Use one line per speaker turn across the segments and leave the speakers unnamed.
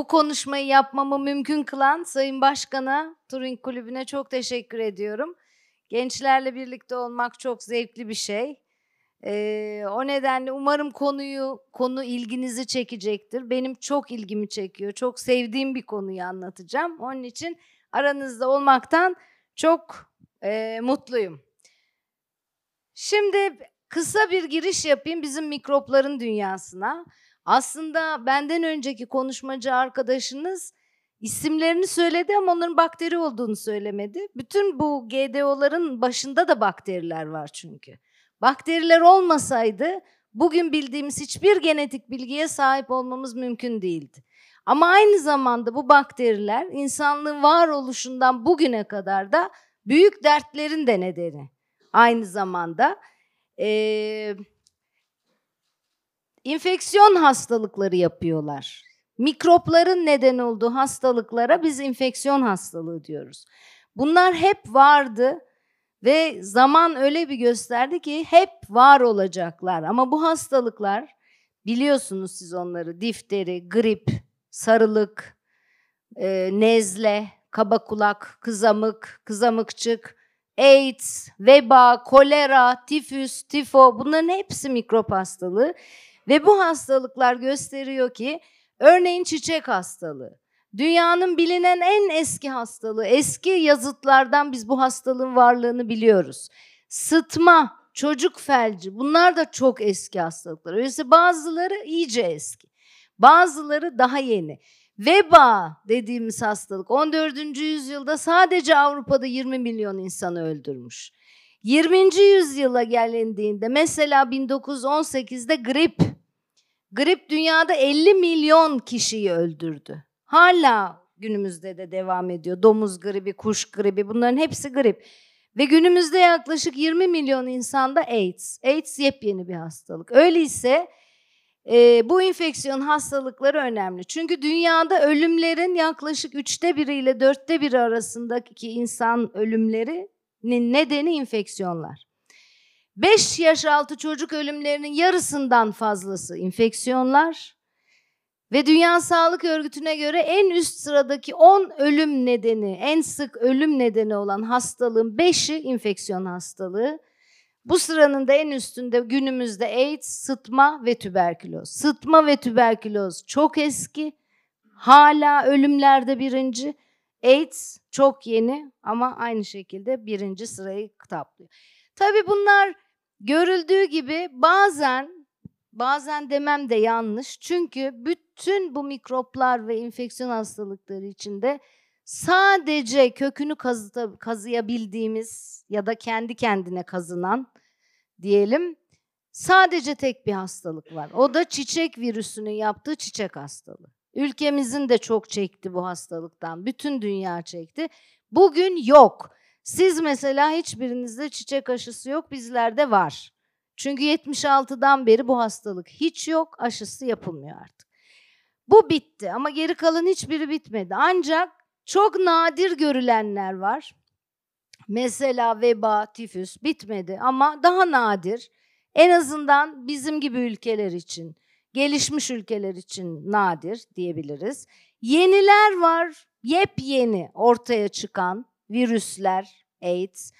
bu konuşmayı yapmamı mümkün kılan Sayın Başkan'a, Turing Kulübü'ne çok teşekkür ediyorum. Gençlerle birlikte olmak çok zevkli bir şey. Ee, o nedenle umarım konuyu konu ilginizi çekecektir. Benim çok ilgimi çekiyor. Çok sevdiğim bir konuyu anlatacağım. Onun için aranızda olmaktan çok e, mutluyum. Şimdi kısa bir giriş yapayım bizim mikropların dünyasına. Aslında benden önceki konuşmacı arkadaşınız isimlerini söyledi ama onların bakteri olduğunu söylemedi. Bütün bu GDO'ların başında da bakteriler var çünkü. Bakteriler olmasaydı bugün bildiğimiz hiçbir genetik bilgiye sahip olmamız mümkün değildi. Ama aynı zamanda bu bakteriler insanlığın varoluşundan bugüne kadar da büyük dertlerin de nedeni. Aynı zamanda e, infeksiyon hastalıkları yapıyorlar. Mikropların neden olduğu hastalıklara biz infeksiyon hastalığı diyoruz. Bunlar hep vardı ve zaman öyle bir gösterdi ki hep var olacaklar. Ama bu hastalıklar biliyorsunuz siz onları difteri, grip, sarılık, e, nezle, kaba kulak, kızamık, kızamıkçık, AIDS, veba, kolera, tifüs, tifo bunların hepsi mikrop hastalığı. Ve bu hastalıklar gösteriyor ki örneğin çiçek hastalığı. Dünyanın bilinen en eski hastalığı. Eski yazıtlardan biz bu hastalığın varlığını biliyoruz. Sıtma, çocuk felci bunlar da çok eski hastalıklar. Öyleyse bazıları iyice eski. Bazıları daha yeni. Veba dediğimiz hastalık 14. yüzyılda sadece Avrupa'da 20 milyon insanı öldürmüş. 20. yüzyıla gelindiğinde mesela 1918'de grip. Grip dünyada 50 milyon kişiyi öldürdü. Hala günümüzde de devam ediyor. Domuz gribi, kuş gribi bunların hepsi grip. Ve günümüzde yaklaşık 20 milyon insanda AIDS. AIDS yepyeni bir hastalık. Öyleyse e, bu infeksiyon hastalıkları önemli. Çünkü dünyada ölümlerin yaklaşık üçte biri ile dörtte biri arasındaki insan ölümlerinin nedeni infeksiyonlar. 5 yaş altı çocuk ölümlerinin yarısından fazlası infeksiyonlar ve Dünya Sağlık Örgütü'ne göre en üst sıradaki 10 ölüm nedeni, en sık ölüm nedeni olan hastalığın 5'i infeksiyon hastalığı. Bu sıranın da en üstünde günümüzde AIDS, sıtma ve tüberküloz. Sıtma ve tüberküloz çok eski. Hala ölümlerde birinci. AIDS çok yeni ama aynı şekilde birinci sırayı kaplıyor. Tabii bunlar görüldüğü gibi bazen bazen demem de yanlış. Çünkü bütün bu mikroplar ve infeksiyon hastalıkları içinde sadece kökünü kazıta, kazıyabildiğimiz ya da kendi kendine kazınan diyelim sadece tek bir hastalık var. O da çiçek virüsünün yaptığı çiçek hastalığı. Ülkemizin de çok çekti bu hastalıktan. Bütün dünya çekti. Bugün yok. Siz mesela hiçbirinizde çiçek aşısı yok, bizlerde var. Çünkü 76'dan beri bu hastalık hiç yok, aşısı yapılmıyor artık. Bu bitti ama geri kalan hiçbiri bitmedi. Ancak çok nadir görülenler var. Mesela veba, tifüs bitmedi ama daha nadir. En azından bizim gibi ülkeler için, gelişmiş ülkeler için nadir diyebiliriz. Yeniler var, yepyeni ortaya çıkan virüsler, AIDS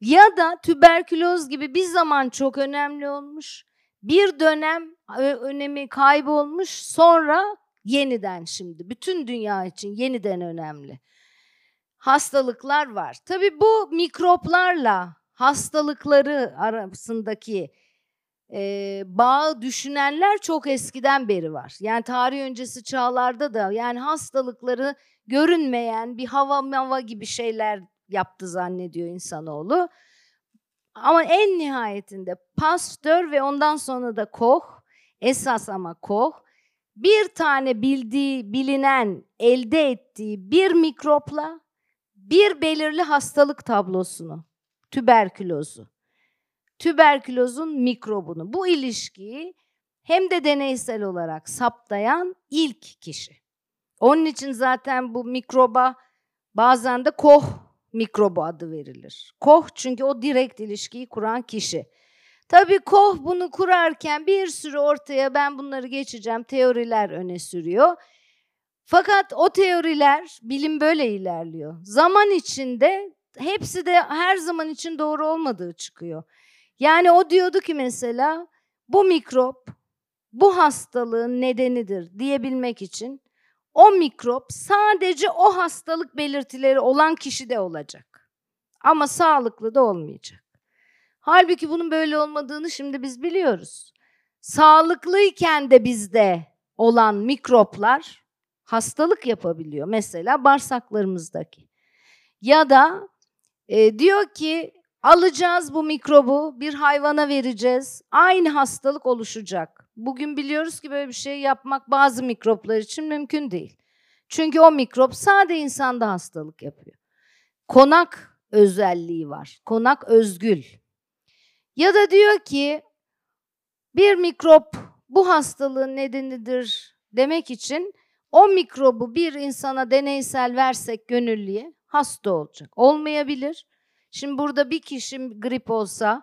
ya da tüberküloz gibi bir zaman çok önemli olmuş. Bir dönem önemi kaybolmuş sonra yeniden şimdi bütün dünya için yeniden önemli. Hastalıklar var. Tabii bu mikroplarla hastalıkları arasındaki e, bağı düşünenler çok eskiden beri var. Yani tarih öncesi çağlarda da yani hastalıkları görünmeyen bir hava mava gibi şeyler yaptı zannediyor insanoğlu. Ama en nihayetinde Pasteur ve ondan sonra da Koch, esas ama Koch, bir tane bildiği, bilinen, elde ettiği bir mikropla bir belirli hastalık tablosunu, tüberkülozu, tüberkülozun mikrobunu, bu ilişkiyi hem de deneysel olarak saptayan ilk kişi. Onun için zaten bu mikroba bazen de Koch mikrobu adı verilir. Koch çünkü o direkt ilişkiyi kuran kişi. Tabii Koch bunu kurarken bir sürü ortaya ben bunları geçeceğim teoriler öne sürüyor. Fakat o teoriler, bilim böyle ilerliyor. Zaman içinde hepsi de her zaman için doğru olmadığı çıkıyor. Yani o diyordu ki mesela bu mikrop bu hastalığın nedenidir diyebilmek için o mikrop sadece o hastalık belirtileri olan kişide olacak. Ama sağlıklı da olmayacak. Halbuki bunun böyle olmadığını şimdi biz biliyoruz. Sağlıklıyken de bizde olan mikroplar hastalık yapabiliyor. Mesela bağırsaklarımızdaki. Ya da e, diyor ki alacağız bu mikrobu bir hayvana vereceğiz. Aynı hastalık oluşacak. Bugün biliyoruz ki böyle bir şey yapmak bazı mikroplar için mümkün değil. Çünkü o mikrop sadece insanda hastalık yapıyor. Konak özelliği var. Konak özgül. Ya da diyor ki bir mikrop bu hastalığın nedenidir demek için o mikrobu bir insana deneysel versek gönüllüye hasta olacak. Olmayabilir. Şimdi burada bir kişi grip olsa,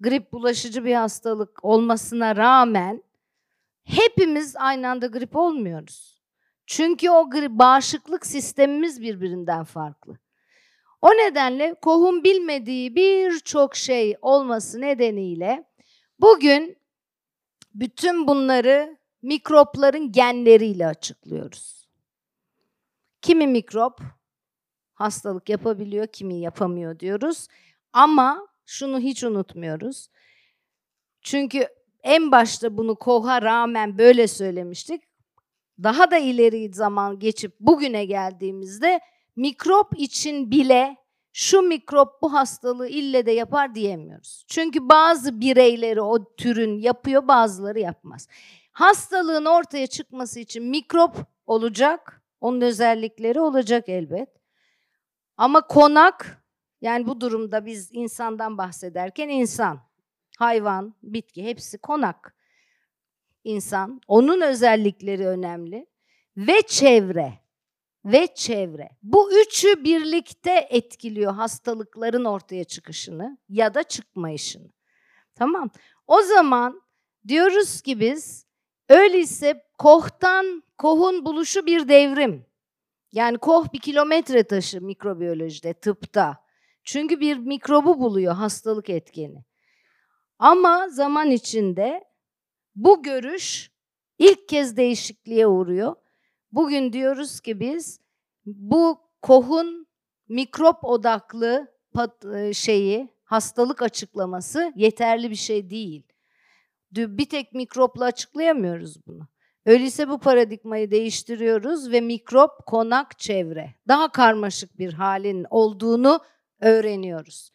grip bulaşıcı bir hastalık olmasına rağmen hepimiz aynı anda grip olmuyoruz. Çünkü o grip, bağışıklık sistemimiz birbirinden farklı. O nedenle kohun bilmediği birçok şey olması nedeniyle bugün bütün bunları mikropların genleriyle açıklıyoruz. Kimi mikrop hastalık yapabiliyor, kimi yapamıyor diyoruz. Ama şunu hiç unutmuyoruz. Çünkü en başta bunu Koch'a rağmen böyle söylemiştik. Daha da ileri zaman geçip bugüne geldiğimizde mikrop için bile şu mikrop bu hastalığı ille de yapar diyemiyoruz. Çünkü bazı bireyleri o türün yapıyor, bazıları yapmaz. Hastalığın ortaya çıkması için mikrop olacak, onun özellikleri olacak elbet. Ama konak, yani bu durumda biz insandan bahsederken insan, hayvan, bitki hepsi konak. İnsan, onun özellikleri önemli ve çevre ve çevre. Bu üçü birlikte etkiliyor hastalıkların ortaya çıkışını ya da çıkmayışını. Tamam. O zaman diyoruz ki biz öyleyse kohtan kohun buluşu bir devrim. Yani koh bir kilometre taşı mikrobiyolojide, tıpta. Çünkü bir mikrobu buluyor hastalık etkeni. Ama zaman içinde bu görüş ilk kez değişikliğe uğruyor. Bugün diyoruz ki biz bu kohun mikrop odaklı e, şeyi, hastalık açıklaması yeterli bir şey değil. Bir tek mikropla açıklayamıyoruz bunu. Öyleyse bu paradigmayı değiştiriyoruz ve mikrop, konak, çevre daha karmaşık bir halin olduğunu öğreniyoruz.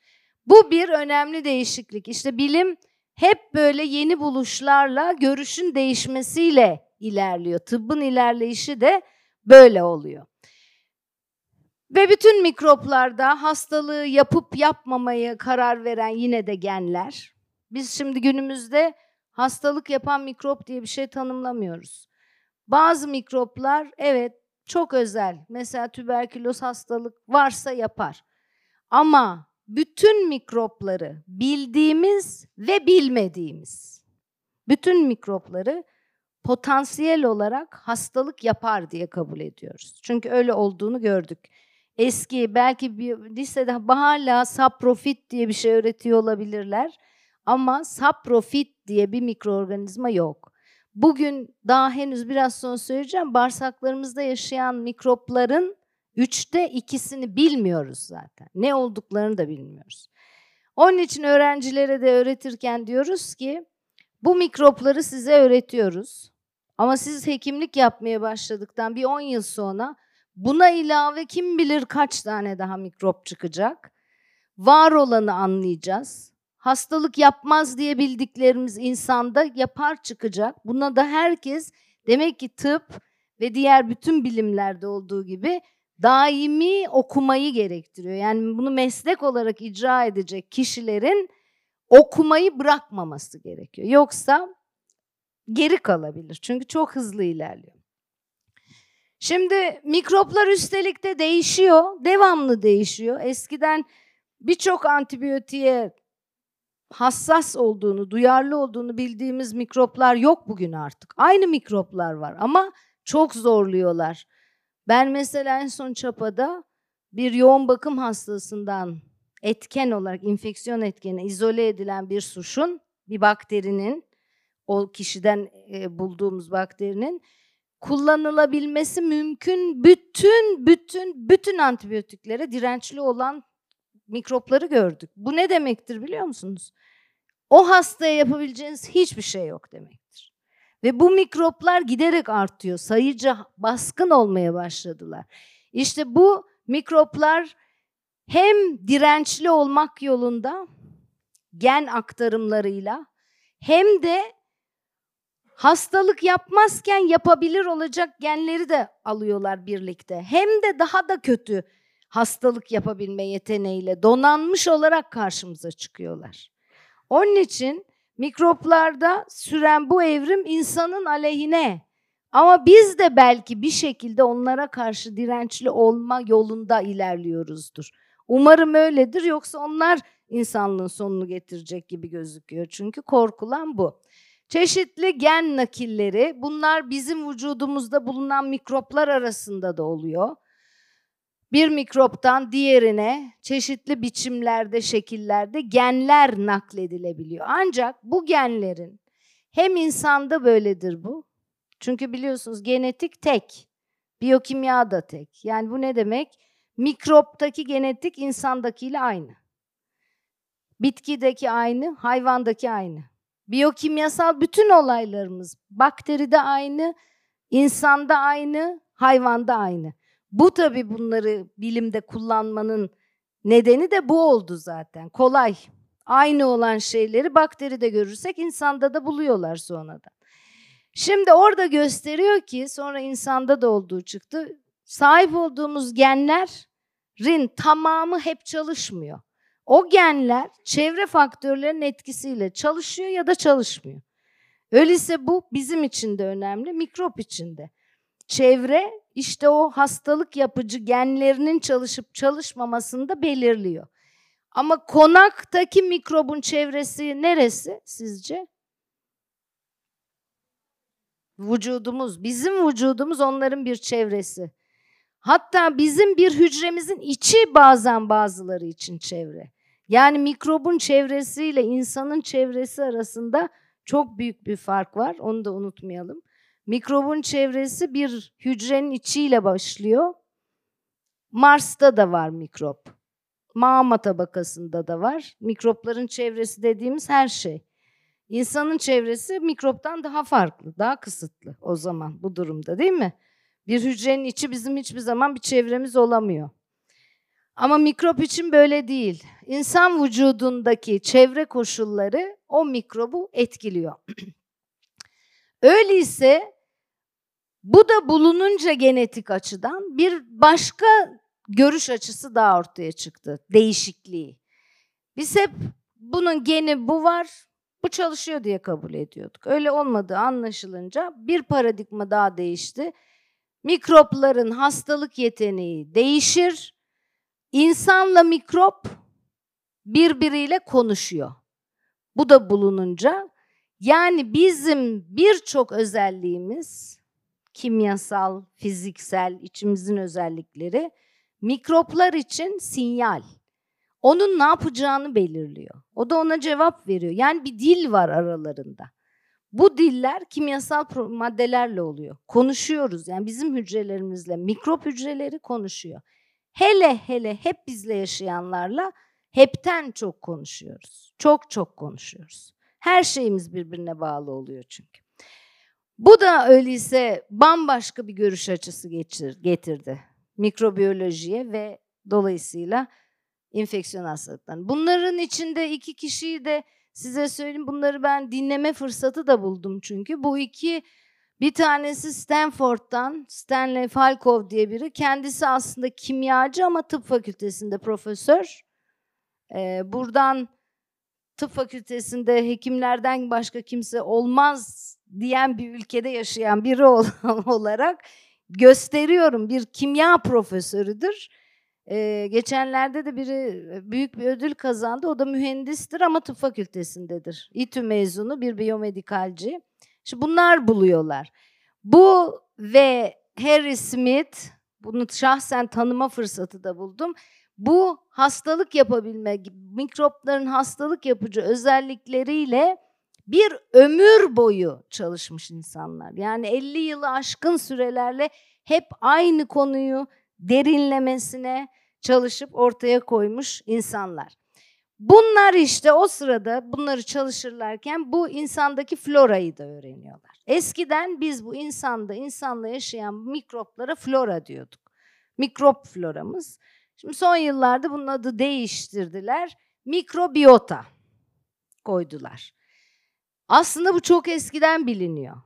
Bu bir önemli değişiklik. İşte bilim hep böyle yeni buluşlarla görüşün değişmesiyle ilerliyor. Tıbbın ilerleyişi de böyle oluyor. Ve bütün mikroplarda hastalığı yapıp yapmamayı karar veren yine de genler. Biz şimdi günümüzde hastalık yapan mikrop diye bir şey tanımlamıyoruz. Bazı mikroplar evet çok özel. Mesela tüberküloz hastalık varsa yapar. Ama bütün mikropları bildiğimiz ve bilmediğimiz bütün mikropları potansiyel olarak hastalık yapar diye kabul ediyoruz. Çünkü öyle olduğunu gördük. Eski belki bir lisede hala saprofit diye bir şey öğretiyor olabilirler. Ama saprofit diye bir mikroorganizma yok. Bugün daha henüz biraz sonra söyleyeceğim. Bağırsaklarımızda yaşayan mikropların üçte ikisini bilmiyoruz zaten. Ne olduklarını da bilmiyoruz. Onun için öğrencilere de öğretirken diyoruz ki bu mikropları size öğretiyoruz. Ama siz hekimlik yapmaya başladıktan bir 10 yıl sonra buna ilave kim bilir kaç tane daha mikrop çıkacak. Var olanı anlayacağız hastalık yapmaz diye bildiklerimiz insanda yapar çıkacak. Buna da herkes demek ki tıp ve diğer bütün bilimlerde olduğu gibi daimi okumayı gerektiriyor. Yani bunu meslek olarak icra edecek kişilerin okumayı bırakmaması gerekiyor. Yoksa geri kalabilir. Çünkü çok hızlı ilerliyor. Şimdi mikroplar üstelik de değişiyor. Devamlı değişiyor. Eskiden birçok antibiyotiğe hassas olduğunu, duyarlı olduğunu bildiğimiz mikroplar yok bugün artık. Aynı mikroplar var ama çok zorluyorlar. Ben mesela en son çapada bir yoğun bakım hastasından etken olarak infeksiyon etkeni izole edilen bir suşun, bir bakterinin, o kişiden e, bulduğumuz bakterinin kullanılabilmesi mümkün bütün bütün bütün antibiyotiklere dirençli olan mikropları gördük. Bu ne demektir biliyor musunuz? O hastaya yapabileceğiniz hiçbir şey yok demektir. Ve bu mikroplar giderek artıyor. Sayıca baskın olmaya başladılar. İşte bu mikroplar hem dirençli olmak yolunda gen aktarımlarıyla hem de hastalık yapmazken yapabilir olacak genleri de alıyorlar birlikte. Hem de daha da kötü hastalık yapabilme yeteneğiyle donanmış olarak karşımıza çıkıyorlar. Onun için mikroplarda süren bu evrim insanın aleyhine ama biz de belki bir şekilde onlara karşı dirençli olma yolunda ilerliyoruzdur. Umarım öyledir yoksa onlar insanlığın sonunu getirecek gibi gözüküyor. Çünkü korkulan bu. Çeşitli gen nakilleri bunlar bizim vücudumuzda bulunan mikroplar arasında da oluyor. Bir mikroptan diğerine çeşitli biçimlerde, şekillerde genler nakledilebiliyor. Ancak bu genlerin hem insanda böyledir bu. Çünkü biliyorsunuz genetik tek, biyokimya da tek. Yani bu ne demek? Mikroptaki genetik insandakiyle aynı. Bitkideki aynı, hayvandaki aynı. Biyokimyasal bütün olaylarımız bakteride aynı, insanda aynı, hayvanda aynı. Bu tabii bunları bilimde kullanmanın nedeni de bu oldu zaten. Kolay. Aynı olan şeyleri bakteride görürsek insanda da buluyorlar sonradan. Şimdi orada gösteriyor ki sonra insanda da olduğu çıktı. Sahip olduğumuz genlerin tamamı hep çalışmıyor. O genler çevre faktörlerinin etkisiyle çalışıyor ya da çalışmıyor. Öyleyse bu bizim için de önemli, mikrop için de. Çevre işte o hastalık yapıcı genlerinin çalışıp çalışmamasını da belirliyor. Ama konaktaki mikrobun çevresi neresi sizce? Vücudumuz, bizim vücudumuz onların bir çevresi. Hatta bizim bir hücremizin içi bazen bazıları için çevre. Yani mikrobun çevresiyle insanın çevresi arasında çok büyük bir fark var. Onu da unutmayalım. Mikrobun çevresi bir hücrenin içiyle başlıyor. Mars'ta da var mikrop. Mağma tabakasında da var. Mikropların çevresi dediğimiz her şey. İnsanın çevresi mikroptan daha farklı, daha kısıtlı o zaman bu durumda değil mi? Bir hücrenin içi bizim hiçbir zaman bir çevremiz olamıyor. Ama mikrop için böyle değil. İnsan vücudundaki çevre koşulları o mikrobu etkiliyor. Öyleyse bu da bulununca genetik açıdan bir başka görüş açısı daha ortaya çıktı. Değişikliği. Biz hep bunun geni bu var, bu çalışıyor diye kabul ediyorduk. Öyle olmadığı anlaşılınca bir paradigma daha değişti. Mikropların hastalık yeteneği değişir. İnsanla mikrop birbiriyle konuşuyor. Bu da bulununca yani bizim birçok özelliğimiz kimyasal, fiziksel, içimizin özellikleri mikroplar için sinyal. Onun ne yapacağını belirliyor. O da ona cevap veriyor. Yani bir dil var aralarında. Bu diller kimyasal maddelerle oluyor. Konuşuyoruz. Yani bizim hücrelerimizle mikrop hücreleri konuşuyor. Hele hele hep bizle yaşayanlarla hepten çok konuşuyoruz. Çok çok konuşuyoruz. Her şeyimiz birbirine bağlı oluyor çünkü. Bu da öyleyse bambaşka bir görüş açısı getirdi mikrobiyolojiye ve dolayısıyla infeksiyon hastalıklarına. Bunların içinde iki kişiyi de size söyleyeyim bunları ben dinleme fırsatı da buldum çünkü. Bu iki bir tanesi Stanford'dan Stanley Falkov diye biri. Kendisi aslında kimyacı ama tıp fakültesinde profesör. Ee, buradan tıp fakültesinde hekimlerden başka kimse olmaz diyen bir ülkede yaşayan biri olarak gösteriyorum. Bir kimya profesörüdür. Ee, geçenlerde de biri büyük bir ödül kazandı. O da mühendistir ama tıp fakültesindedir. İTÜ mezunu bir biyomedikalci. İşte bunlar buluyorlar. Bu ve Harry Smith bunu şahsen tanıma fırsatı da buldum. Bu hastalık yapabilme, mikropların hastalık yapıcı özellikleriyle bir ömür boyu çalışmış insanlar. Yani 50 yılı aşkın sürelerle hep aynı konuyu derinlemesine çalışıp ortaya koymuş insanlar. Bunlar işte o sırada bunları çalışırlarken bu insandaki florayı da öğreniyorlar. Eskiden biz bu insanda, insanla yaşayan mikroplara flora diyorduk. Mikrop floramız. Şimdi son yıllarda bunun adı değiştirdiler. Mikrobiyota koydular. Aslında bu çok eskiden biliniyor.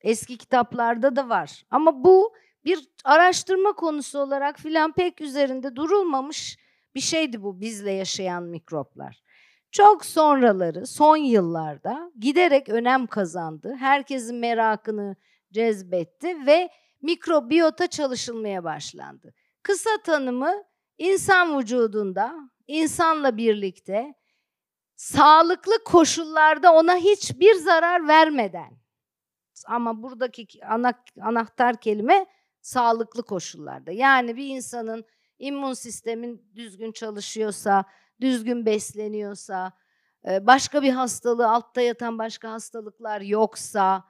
Eski kitaplarda da var. Ama bu bir araştırma konusu olarak filan pek üzerinde durulmamış bir şeydi bu bizle yaşayan mikroplar. Çok sonraları son yıllarda giderek önem kazandı. Herkesin merakını cezbetti ve mikrobiyota çalışılmaya başlandı. Kısa tanımı insan vücudunda insanla birlikte sağlıklı koşullarda ona hiçbir zarar vermeden ama buradaki ana, anahtar kelime sağlıklı koşullarda. Yani bir insanın immün sistemin düzgün çalışıyorsa, düzgün besleniyorsa, e, başka bir hastalığı, altta yatan başka hastalıklar yoksa,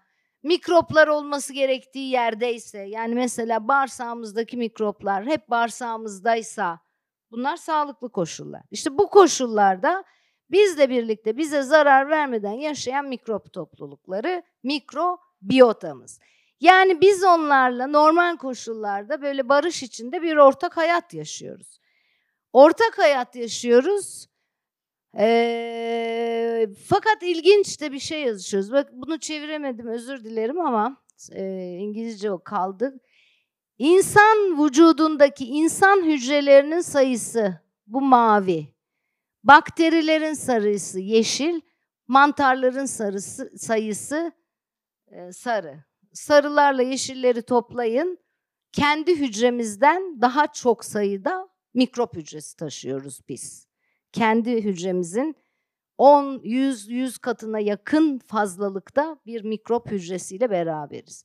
mikroplar olması gerektiği yerdeyse, yani mesela bağırsağımızdaki mikroplar hep bağırsağımızdaysa, bunlar sağlıklı koşullar. İşte bu koşullarda bizle birlikte bize zarar vermeden yaşayan mikrop toplulukları mikrobiyotamız. Yani biz onlarla normal koşullarda böyle barış içinde bir ortak hayat yaşıyoruz. Ortak hayat yaşıyoruz. Ee, fakat ilginç de bir şey yazıyoruz. Bak bunu çeviremedim özür dilerim ama e, İngilizce o kaldı. İnsan vücudundaki insan hücrelerinin sayısı bu mavi. Bakterilerin sarısı yeşil, mantarların sarısı sayısı e, sarı sarılarla yeşilleri toplayın. Kendi hücremizden daha çok sayıda mikrop hücresi taşıyoruz biz. Kendi hücremizin 10, 100, 100 katına yakın fazlalıkta bir mikrop hücresiyle beraberiz.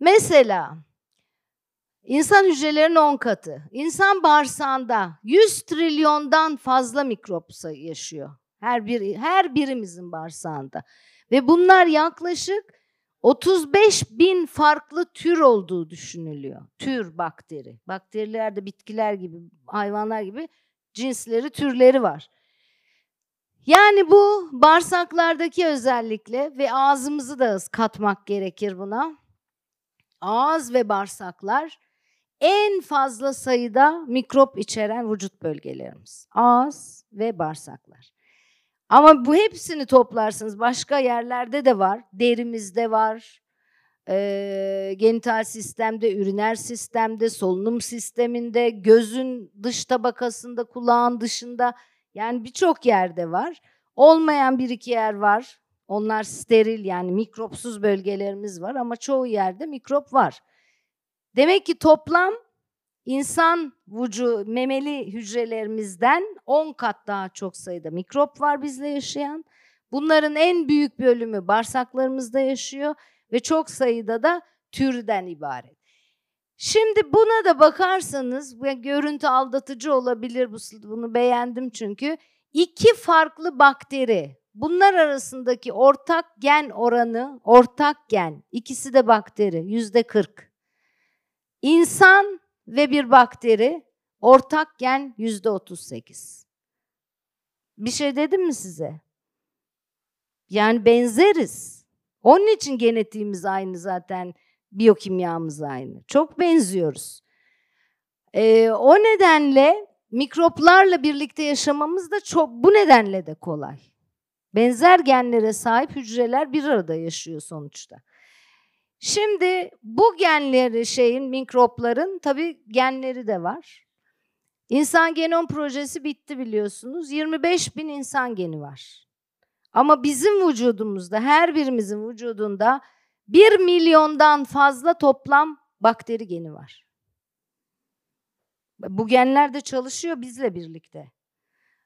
Mesela insan hücrelerinin 10 katı. İnsan bağırsağında 100 trilyondan fazla mikrop yaşıyor. Her bir her birimizin bağırsağında. Ve bunlar yaklaşık 35 bin farklı tür olduğu düşünülüyor. Tür bakteri. Bakteriler de bitkiler gibi, hayvanlar gibi cinsleri, türleri var. Yani bu bağırsaklardaki özellikle ve ağzımızı da katmak gerekir buna. Ağız ve bağırsaklar en fazla sayıda mikrop içeren vücut bölgelerimiz. Ağız ve bağırsaklar. Ama bu hepsini toplarsınız. Başka yerlerde de var. Derimizde var. E, genital sistemde, üriner sistemde, solunum sisteminde, gözün dış tabakasında, kulağın dışında. Yani birçok yerde var. Olmayan bir iki yer var. Onlar steril yani mikropsuz bölgelerimiz var ama çoğu yerde mikrop var. Demek ki toplam İnsan vücu memeli hücrelerimizden 10 kat daha çok sayıda mikrop var bizle yaşayan. Bunların en büyük bölümü bağırsaklarımızda yaşıyor ve çok sayıda da türden ibaret. Şimdi buna da bakarsanız görüntü aldatıcı olabilir bunu beğendim çünkü iki farklı bakteri bunlar arasındaki ortak gen oranı ortak gen ikisi de bakteri yüzde 40. İnsan ve bir bakteri ortak gen yüzde 38. Bir şey dedim mi size? Yani benzeriz. Onun için genetiğimiz aynı zaten, biyokimyamız aynı. Çok benziyoruz. Ee, o nedenle mikroplarla birlikte yaşamamız da çok bu nedenle de kolay. Benzer genlere sahip hücreler bir arada yaşıyor sonuçta. Şimdi bu genleri şeyin mikropların tabii genleri de var. İnsan genom projesi bitti biliyorsunuz. 25 bin insan geni var. Ama bizim vücudumuzda, her birimizin vücudunda 1 milyondan fazla toplam bakteri geni var. Bu genler de çalışıyor bizle birlikte.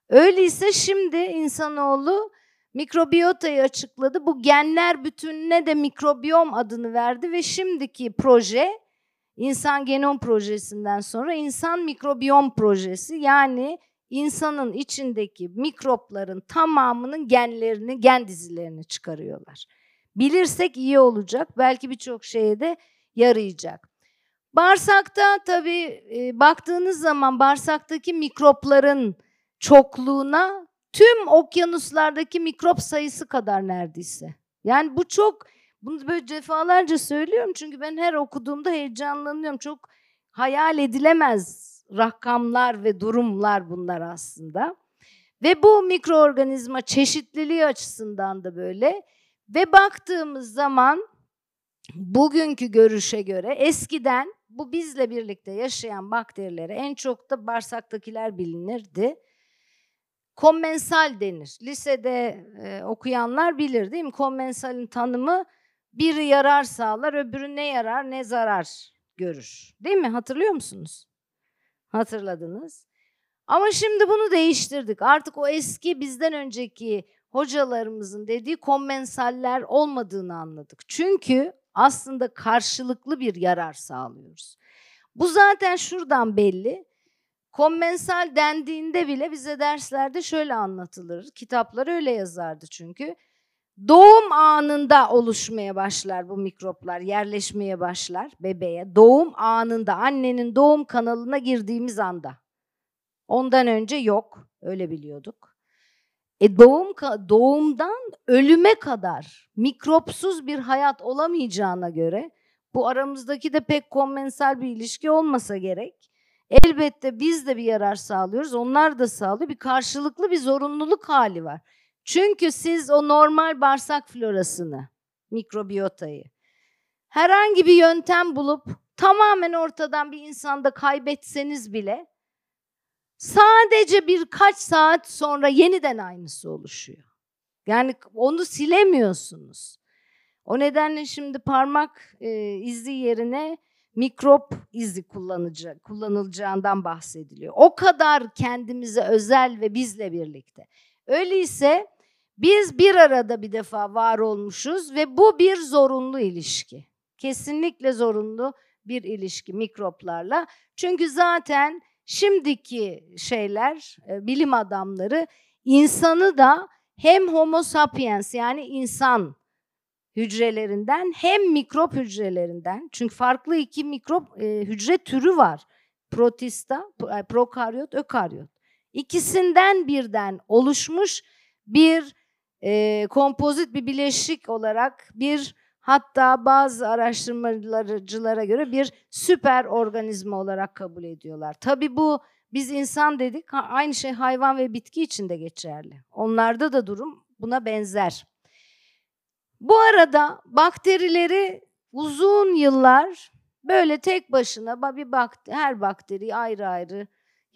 Öyleyse şimdi insanoğlu mikrobiyotayı açıkladı. Bu genler bütününe de mikrobiyom adını verdi ve şimdiki proje İnsan Genom Projesi'nden sonra insan mikrobiyom projesi yani insanın içindeki mikropların tamamının genlerini, gen dizilerini çıkarıyorlar. Bilirsek iyi olacak. Belki birçok şeye de yarayacak. Bağırsakta tabii e, baktığınız zaman bağırsaktaki mikropların çokluğuna tüm okyanuslardaki mikrop sayısı kadar neredeyse. Yani bu çok bunu böyle defalarca söylüyorum çünkü ben her okuduğumda heyecanlanıyorum. Çok hayal edilemez rakamlar ve durumlar bunlar aslında. Ve bu mikroorganizma çeşitliliği açısından da böyle. Ve baktığımız zaman bugünkü görüşe göre eskiden bu bizle birlikte yaşayan bakterilere en çok da bağırsaktakiler bilinirdi. Kommensal denir. Lisede e, okuyanlar bilir değil mi? Kommensalin tanımı biri yarar sağlar, öbürü ne yarar ne zarar görür. Değil mi? Hatırlıyor musunuz? Hatırladınız. Ama şimdi bunu değiştirdik. Artık o eski bizden önceki hocalarımızın dediği kommensaller olmadığını anladık. Çünkü aslında karşılıklı bir yarar sağlıyoruz. Bu zaten şuradan belli. Kommensal dendiğinde bile bize derslerde şöyle anlatılır. Kitaplar öyle yazardı çünkü. Doğum anında oluşmaya başlar bu mikroplar, yerleşmeye başlar bebeğe. Doğum anında, annenin doğum kanalına girdiğimiz anda. Ondan önce yok, öyle biliyorduk. E doğum doğumdan ölüme kadar mikropsuz bir hayat olamayacağına göre bu aramızdaki de pek konvensal bir ilişki olmasa gerek. Elbette biz de bir yarar sağlıyoruz, onlar da sağlıyor. Bir karşılıklı bir zorunluluk hali var. Çünkü siz o normal bağırsak florasını, mikrobiyotayı herhangi bir yöntem bulup tamamen ortadan bir insanda kaybetseniz bile sadece birkaç saat sonra yeniden aynısı oluşuyor. Yani onu silemiyorsunuz. O nedenle şimdi parmak e, izi yerine mikrop izi kullanacak, kullanılacağından bahsediliyor. O kadar kendimize özel ve bizle birlikte. Öyleyse biz bir arada bir defa var olmuşuz ve bu bir zorunlu ilişki. Kesinlikle zorunlu bir ilişki mikroplarla. Çünkü zaten şimdiki şeyler, e, bilim adamları insanı da hem homo sapiens yani insan hücrelerinden hem mikrop hücrelerinden çünkü farklı iki mikrop e, hücre türü var. Protista, e, prokaryot, ökaryot. İkisinden birden oluşmuş bir e, kompozit bir bileşik olarak bir hatta bazı araştırmacılara göre bir süper organizma olarak kabul ediyorlar. Tabii bu biz insan dedik aynı şey hayvan ve bitki için de geçerli. Onlarda da durum buna benzer. Bu arada bakterileri uzun yıllar böyle tek başına bir bakteri, her bakteri ayrı ayrı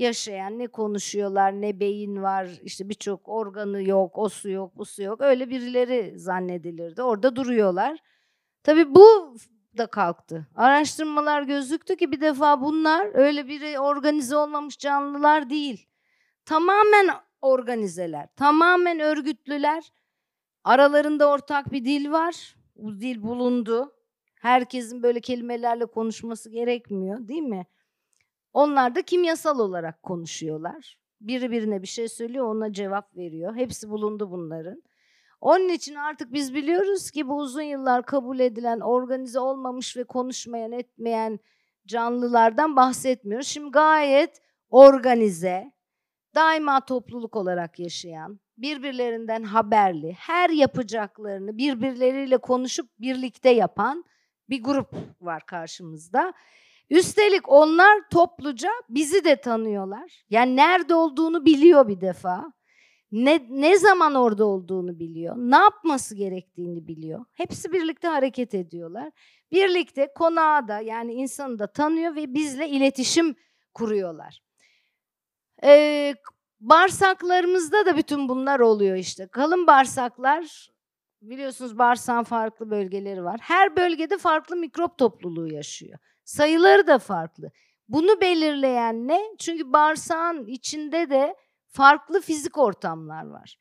yaşayan ne konuşuyorlar ne beyin var işte birçok organı yok o su yok bu su yok öyle birileri zannedilirdi orada duruyorlar. Tabii bu da kalktı. Araştırmalar gözüktü ki bir defa bunlar öyle bir organize olmamış canlılar değil. Tamamen organizeler, tamamen örgütlüler. Aralarında ortak bir dil var. Bu dil bulundu. Herkesin böyle kelimelerle konuşması gerekmiyor değil mi? Onlar da kimyasal olarak konuşuyorlar. Biri birine bir şey söylüyor, ona cevap veriyor. Hepsi bulundu bunların. Onun için artık biz biliyoruz ki bu uzun yıllar kabul edilen organize olmamış ve konuşmayan etmeyen canlılardan bahsetmiyoruz. Şimdi gayet organize, daima topluluk olarak yaşayan, birbirlerinden haberli, her yapacaklarını birbirleriyle konuşup birlikte yapan bir grup var karşımızda. Üstelik onlar topluca bizi de tanıyorlar. Yani nerede olduğunu biliyor bir defa. Ne, ne zaman orada olduğunu biliyor. Ne yapması gerektiğini biliyor. Hepsi birlikte hareket ediyorlar. Birlikte konağı da yani insanı da tanıyor ve bizle iletişim kuruyorlar. Ee, bağırsaklarımızda da bütün bunlar oluyor işte. Kalın bağırsaklar biliyorsunuz bağırsağın farklı bölgeleri var. Her bölgede farklı mikrop topluluğu yaşıyor. Sayıları da farklı. Bunu belirleyen ne? Çünkü bağırsağın içinde de farklı fizik ortamlar var.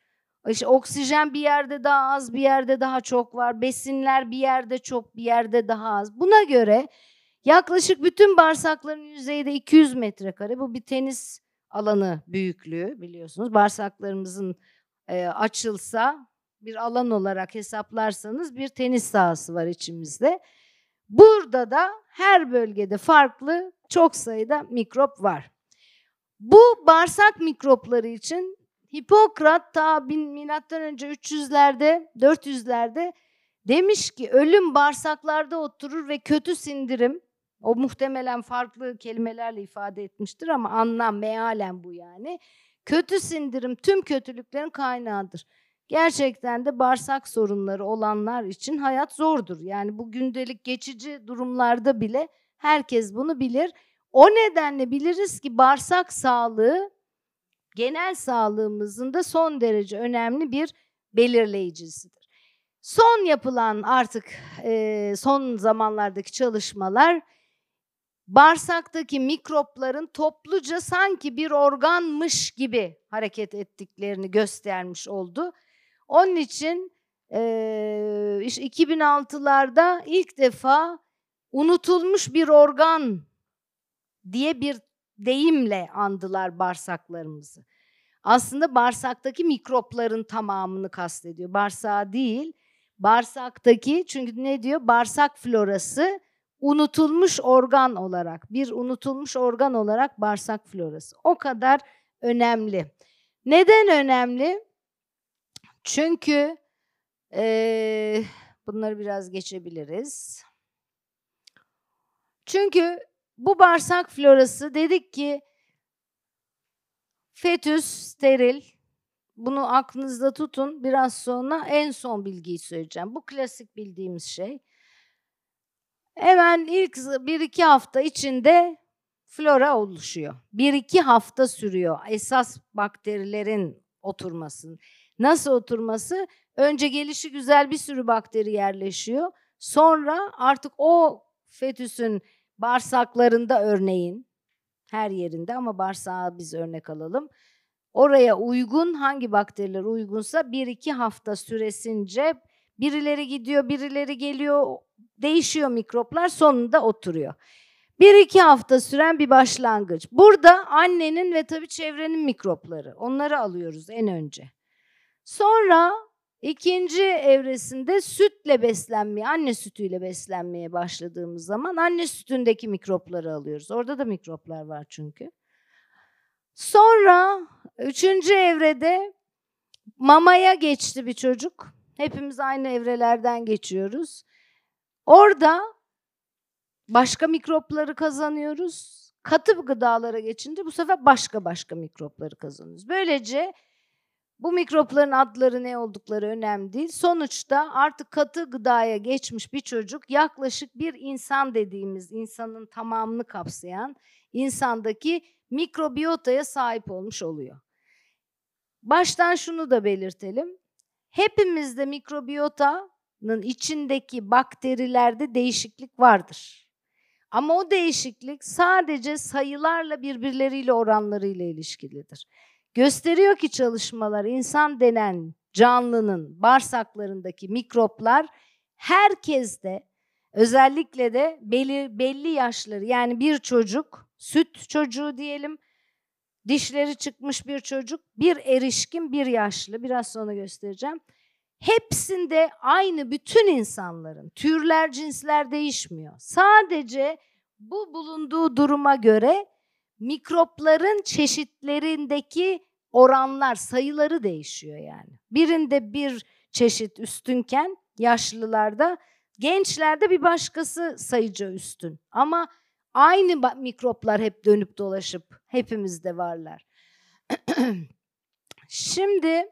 İşte oksijen bir yerde daha az, bir yerde daha çok var. Besinler bir yerde çok, bir yerde daha az. Buna göre Yaklaşık bütün bağırsakların yüzeyi de 200 metrekare. Bu bir tenis alanı büyüklüğü biliyorsunuz. Bağırsaklarımızın e, açılsa bir alan olarak hesaplarsanız bir tenis sahası var içimizde. Burada da her bölgede farklı çok sayıda mikrop var. Bu bağırsak mikropları için Hipokrat ta milattan önce 300'lerde, 400'lerde demiş ki ölüm bağırsaklarda oturur ve kötü sindirim o muhtemelen farklı kelimelerle ifade etmiştir ama anlam mealen bu yani. Kötü sindirim tüm kötülüklerin kaynağıdır. Gerçekten de bağırsak sorunları olanlar için hayat zordur. Yani bu gündelik geçici durumlarda bile herkes bunu bilir. O nedenle biliriz ki bağırsak sağlığı genel sağlığımızın da son derece önemli bir belirleyicisidir. Son yapılan artık e, son zamanlardaki çalışmalar bağırsaktaki mikropların topluca sanki bir organmış gibi hareket ettiklerini göstermiş oldu. Onun için e, işte 2006'larda ilk defa unutulmuş bir organ diye bir deyimle andılar bağırsaklarımızı. Aslında bağırsaktaki mikropların tamamını kastediyor. Bağırsağı değil, bağırsaktaki çünkü ne diyor? Bağırsak florası unutulmuş organ olarak, bir unutulmuş organ olarak bağırsak florası. O kadar önemli. Neden önemli? Çünkü e, bunları biraz geçebiliriz. Çünkü bu bağırsak florası dedik ki fetüs steril. Bunu aklınızda tutun. Biraz sonra en son bilgiyi söyleyeceğim. Bu klasik bildiğimiz şey. Hemen ilk bir iki hafta içinde flora oluşuyor. Bir iki hafta sürüyor esas bakterilerin oturması. Nasıl oturması? Önce gelişi güzel bir sürü bakteri yerleşiyor. Sonra artık o fetüsün bağırsaklarında örneğin her yerinde ama bağırsağı biz örnek alalım. Oraya uygun hangi bakteriler uygunsa bir iki hafta süresince birileri gidiyor birileri geliyor değişiyor mikroplar sonunda oturuyor. Bir iki hafta süren bir başlangıç. Burada annenin ve tabii çevrenin mikropları. Onları alıyoruz en önce. Sonra ikinci evresinde sütle beslenmeye, anne sütüyle beslenmeye başladığımız zaman anne sütündeki mikropları alıyoruz. Orada da mikroplar var çünkü. Sonra üçüncü evrede mamaya geçti bir çocuk. Hepimiz aynı evrelerden geçiyoruz. Orada başka mikropları kazanıyoruz. Katı gıdalara geçince bu sefer başka başka mikropları kazanıyoruz. Böylece bu mikropların adları ne oldukları önemli değil. Sonuçta artık katı gıdaya geçmiş bir çocuk yaklaşık bir insan dediğimiz insanın tamamını kapsayan insandaki mikrobiyotaya sahip olmuş oluyor. Baştan şunu da belirtelim. Hepimizde mikrobiyotanın içindeki bakterilerde değişiklik vardır. Ama o değişiklik sadece sayılarla birbirleriyle oranlarıyla ilişkilidir. Gösteriyor ki çalışmalar insan denen canlının bağırsaklarındaki mikroplar herkeste özellikle de belli, belli yaşları yani bir çocuk süt çocuğu diyelim dişleri çıkmış bir çocuk bir erişkin bir yaşlı biraz sonra göstereceğim. Hepsinde aynı bütün insanların türler cinsler değişmiyor. Sadece bu bulunduğu duruma göre mikropların çeşitlerindeki oranlar, sayıları değişiyor yani. Birinde bir çeşit üstünken yaşlılarda, gençlerde bir başkası sayıca üstün. Ama aynı mikroplar hep dönüp dolaşıp hepimizde varlar. Şimdi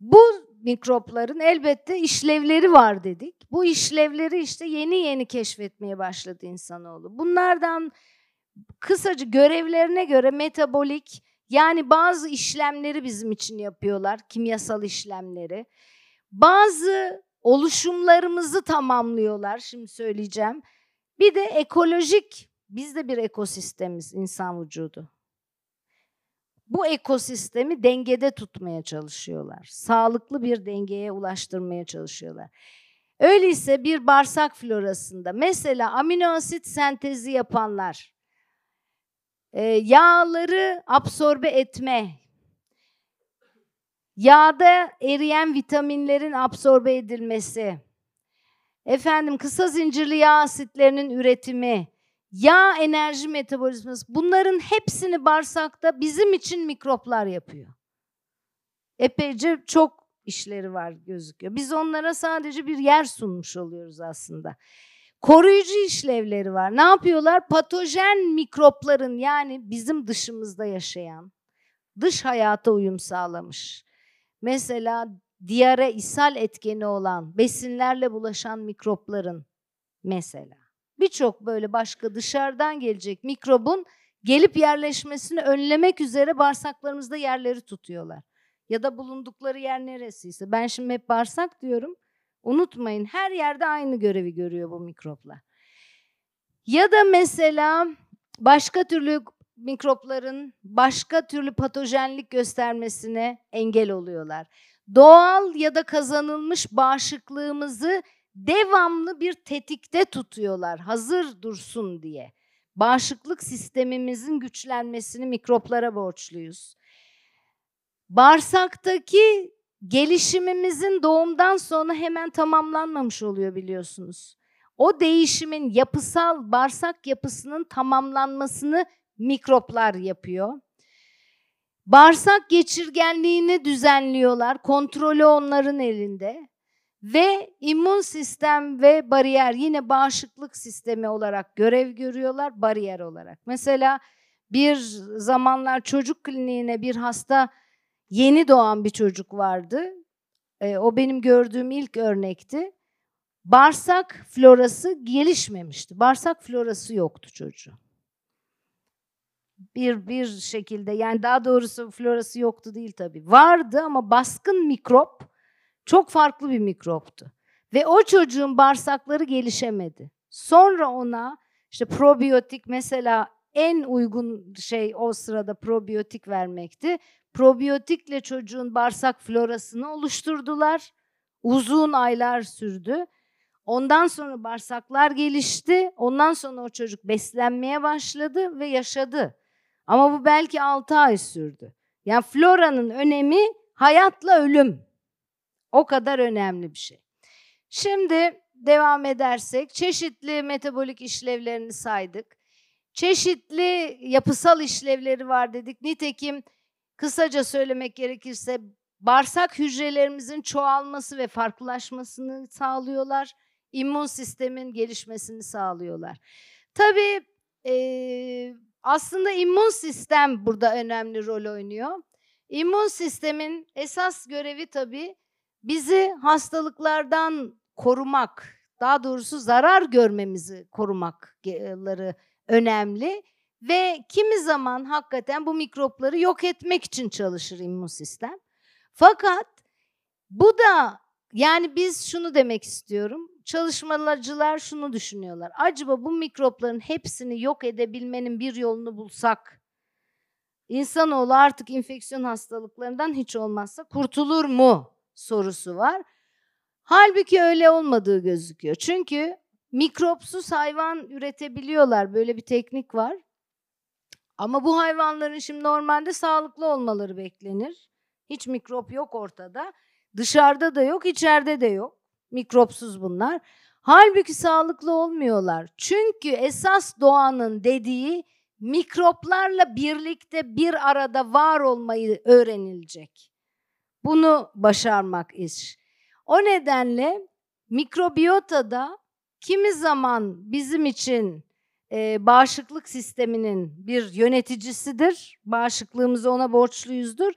bu mikropların elbette işlevleri var dedik. Bu işlevleri işte yeni yeni keşfetmeye başladı insanoğlu. Bunlardan kısaca görevlerine göre metabolik yani bazı işlemleri bizim için yapıyorlar, kimyasal işlemleri. Bazı oluşumlarımızı tamamlıyorlar, şimdi söyleyeceğim. Bir de ekolojik, biz de bir ekosistemiz insan vücudu. Bu ekosistemi dengede tutmaya çalışıyorlar. Sağlıklı bir dengeye ulaştırmaya çalışıyorlar. Öyleyse bir bağırsak florasında mesela amino asit sentezi yapanlar, e, yağları absorbe etme, yağda eriyen vitaminlerin absorbe edilmesi, efendim kısa zincirli yağ asitlerinin üretimi, yağ enerji metabolizması bunların hepsini bağırsakta bizim için mikroplar yapıyor. Epeyce çok işleri var gözüküyor. Biz onlara sadece bir yer sunmuş oluyoruz aslında. Koruyucu işlevleri var. Ne yapıyorlar? Patojen mikropların yani bizim dışımızda yaşayan, dış hayata uyum sağlamış. Mesela diyare ishal etkeni olan besinlerle bulaşan mikropların mesela birçok böyle başka dışarıdan gelecek mikrobun gelip yerleşmesini önlemek üzere bağırsaklarımızda yerleri tutuyorlar. Ya da bulundukları yer neresiyse. Ben şimdi hep bağırsak diyorum. Unutmayın her yerde aynı görevi görüyor bu mikroplar. Ya da mesela başka türlü mikropların başka türlü patojenlik göstermesine engel oluyorlar. Doğal ya da kazanılmış bağışıklığımızı devamlı bir tetikte tutuyorlar hazır dursun diye. Bağışıklık sistemimizin güçlenmesini mikroplara borçluyuz. Bağırsaktaki gelişimimizin doğumdan sonra hemen tamamlanmamış oluyor biliyorsunuz. O değişimin yapısal bağırsak yapısının tamamlanmasını mikroplar yapıyor. Bağırsak geçirgenliğini düzenliyorlar. Kontrolü onların elinde. Ve immün sistem ve bariyer yine bağışıklık sistemi olarak görev görüyorlar bariyer olarak. Mesela bir zamanlar çocuk kliniğine bir hasta yeni doğan bir çocuk vardı. E, o benim gördüğüm ilk örnekti. Bağırsak florası gelişmemişti. Bağırsak florası yoktu çocuğun. Bir bir şekilde yani daha doğrusu florası yoktu değil tabii. Vardı ama baskın mikrop çok farklı bir mikroptu. Ve o çocuğun bağırsakları gelişemedi. Sonra ona işte probiyotik mesela en uygun şey o sırada probiyotik vermekti. Probiyotikle çocuğun bağırsak florasını oluşturdular. Uzun aylar sürdü. Ondan sonra bağırsaklar gelişti. Ondan sonra o çocuk beslenmeye başladı ve yaşadı. Ama bu belki 6 ay sürdü. Yani floranın önemi hayatla ölüm. O kadar önemli bir şey. Şimdi devam edersek çeşitli metabolik işlevlerini saydık. Çeşitli yapısal işlevleri var dedik. Nitekim kısaca söylemek gerekirse bağırsak hücrelerimizin çoğalması ve farklılaşmasını sağlıyorlar. İmmün sistemin gelişmesini sağlıyorlar. Tabii e, aslında immün sistem burada önemli rol oynuyor. İmmün sistemin esas görevi tabii bizi hastalıklardan korumak, daha doğrusu zarar görmemizi korumakları önemli ve kimi zaman hakikaten bu mikropları yok etmek için çalışır immün sistem. Fakat bu da yani biz şunu demek istiyorum. Çalışmacılar şunu düşünüyorlar. Acaba bu mikropların hepsini yok edebilmenin bir yolunu bulsak insanoğlu artık enfeksiyon hastalıklarından hiç olmazsa kurtulur mu? sorusu var. Halbuki öyle olmadığı gözüküyor. Çünkü mikropsuz hayvan üretebiliyorlar. Böyle bir teknik var. Ama bu hayvanların şimdi normalde sağlıklı olmaları beklenir. Hiç mikrop yok ortada. Dışarıda da yok, içeride de yok. Mikropsuz bunlar. Halbuki sağlıklı olmuyorlar. Çünkü esas doğanın dediği mikroplarla birlikte bir arada var olmayı öğrenilecek. Bunu başarmak iş. O nedenle mikrobiyotada kimi zaman bizim için e, bağışıklık sisteminin bir yöneticisidir. Bağışıklığımızı ona borçluyuzdur.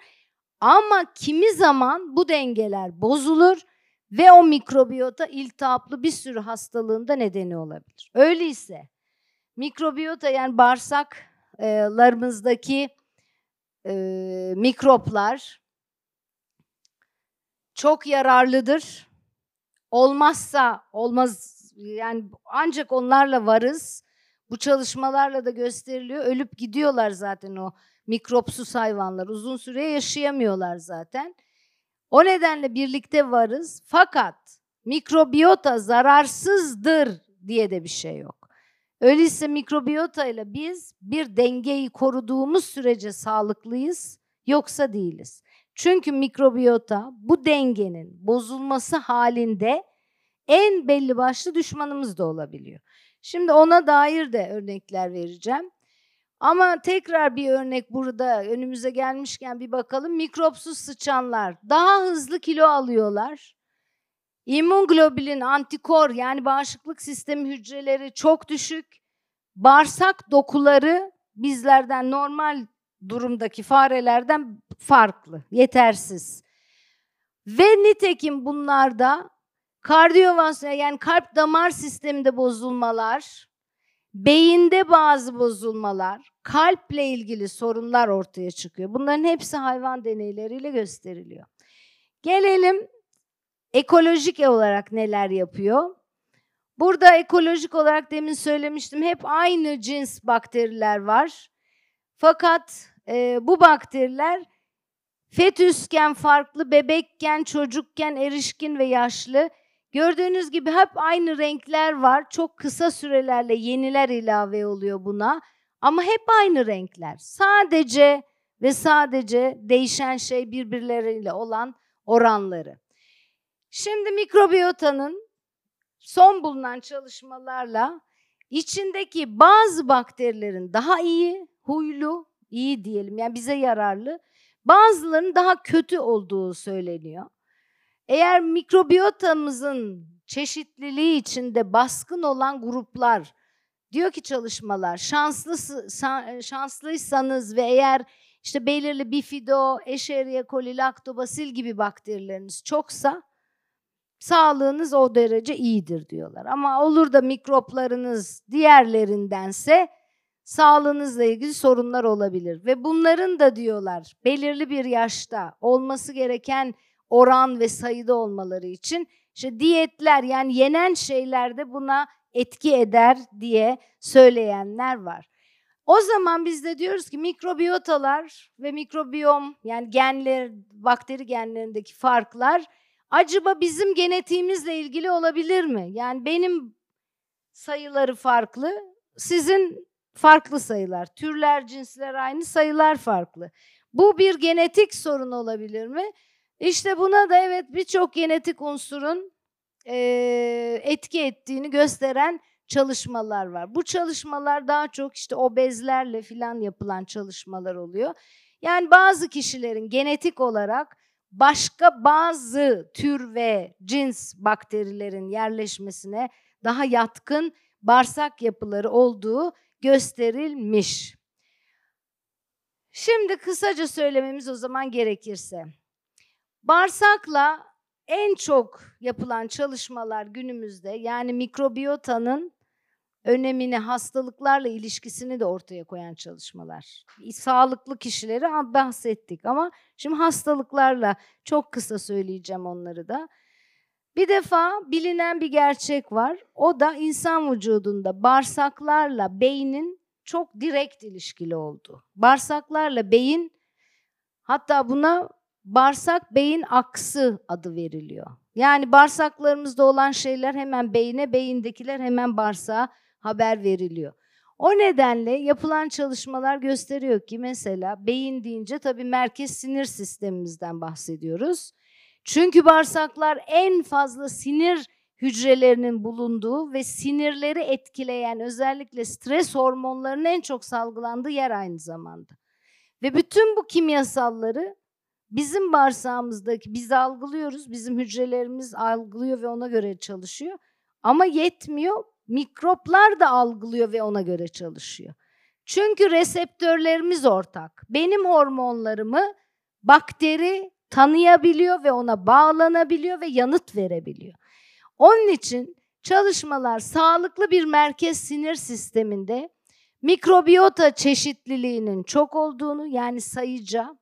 Ama kimi zaman bu dengeler bozulur ve o mikrobiyota iltihaplı bir sürü hastalığında nedeni olabilir. Öyleyse mikrobiyota yani bağırsaklarımızdaki e, mikroplar çok yararlıdır. Olmazsa olmaz yani ancak onlarla varız. Bu çalışmalarla da gösteriliyor. Ölüp gidiyorlar zaten o mikropsuz hayvanlar. Uzun süre yaşayamıyorlar zaten. O nedenle birlikte varız. Fakat mikrobiyota zararsızdır diye de bir şey yok. Öyleyse mikrobiyota ile biz bir dengeyi koruduğumuz sürece sağlıklıyız, yoksa değiliz. Çünkü mikrobiyota bu dengenin bozulması halinde en belli başlı düşmanımız da olabiliyor. Şimdi ona dair de örnekler vereceğim. Ama tekrar bir örnek burada önümüze gelmişken bir bakalım. Mikropsuz sıçanlar daha hızlı kilo alıyorlar. İmmünoglobulin, antikor yani bağışıklık sistemi hücreleri çok düşük. Bağırsak dokuları bizlerden normal durumdaki farelerden farklı, yetersiz. Ve nitekim bunlarda kardiyovaskuler yani kalp damar sisteminde bozulmalar, beyinde bazı bozulmalar, kalple ilgili sorunlar ortaya çıkıyor. Bunların hepsi hayvan deneyleriyle gösteriliyor. Gelelim ekolojik olarak neler yapıyor? Burada ekolojik olarak demin söylemiştim hep aynı cins bakteriler var. Fakat e, bu bakteriler fetüsken farklı, bebekken, çocukken, erişkin ve yaşlı. Gördüğünüz gibi hep aynı renkler var. Çok kısa sürelerle yeniler ilave oluyor buna. Ama hep aynı renkler. Sadece ve sadece değişen şey birbirleriyle olan oranları. Şimdi mikrobiyotanın son bulunan çalışmalarla içindeki bazı bakterilerin daha iyi, huylu, iyi diyelim yani bize yararlı, bazılarının daha kötü olduğu söyleniyor. Eğer mikrobiyotamızın çeşitliliği içinde baskın olan gruplar diyor ki çalışmalar şanslı şanslıysanız ve eğer işte belirli bifido, escherichia coli, lactobacil gibi bakterileriniz çoksa sağlığınız o derece iyidir diyorlar. Ama olur da mikroplarınız diğerlerindense sağlığınızla ilgili sorunlar olabilir. Ve bunların da diyorlar belirli bir yaşta olması gereken oran ve sayıda olmaları için işte diyetler yani yenen şeyler de buna etki eder diye söyleyenler var. O zaman biz de diyoruz ki mikrobiyotalar ve mikrobiyom yani genler, bakteri genlerindeki farklar acaba bizim genetiğimizle ilgili olabilir mi? Yani benim sayıları farklı, sizin farklı sayılar. Türler, cinsler aynı, sayılar farklı. Bu bir genetik sorun olabilir mi? İşte buna da evet birçok genetik unsurun e, etki ettiğini gösteren çalışmalar var. Bu çalışmalar daha çok işte obezlerle filan yapılan çalışmalar oluyor. Yani bazı kişilerin genetik olarak başka bazı tür ve cins bakterilerin yerleşmesine daha yatkın bağırsak yapıları olduğu gösterilmiş. Şimdi kısaca söylememiz o zaman gerekirse. Bağırsakla en çok yapılan çalışmalar günümüzde yani mikrobiyotanın önemini, hastalıklarla ilişkisini de ortaya koyan çalışmalar. Sağlıklı kişileri bahsettik ama şimdi hastalıklarla çok kısa söyleyeceğim onları da. Bir defa bilinen bir gerçek var. O da insan vücudunda bağırsaklarla beynin çok direkt ilişkili oldu. Bağırsaklarla beyin hatta buna bağırsak beyin aksı adı veriliyor. Yani bağırsaklarımızda olan şeyler hemen beyine, beyindekiler hemen bağırsağa haber veriliyor. O nedenle yapılan çalışmalar gösteriyor ki mesela beyin deyince tabii merkez sinir sistemimizden bahsediyoruz. Çünkü bağırsaklar en fazla sinir hücrelerinin bulunduğu ve sinirleri etkileyen özellikle stres hormonlarının en çok salgılandığı yer aynı zamanda. Ve bütün bu kimyasalları bizim bağırsağımızdaki biz algılıyoruz, bizim hücrelerimiz algılıyor ve ona göre çalışıyor. Ama yetmiyor, mikroplar da algılıyor ve ona göre çalışıyor. Çünkü reseptörlerimiz ortak. Benim hormonlarımı bakteri tanıyabiliyor ve ona bağlanabiliyor ve yanıt verebiliyor. Onun için çalışmalar sağlıklı bir merkez sinir sisteminde mikrobiyota çeşitliliğinin çok olduğunu yani sayıca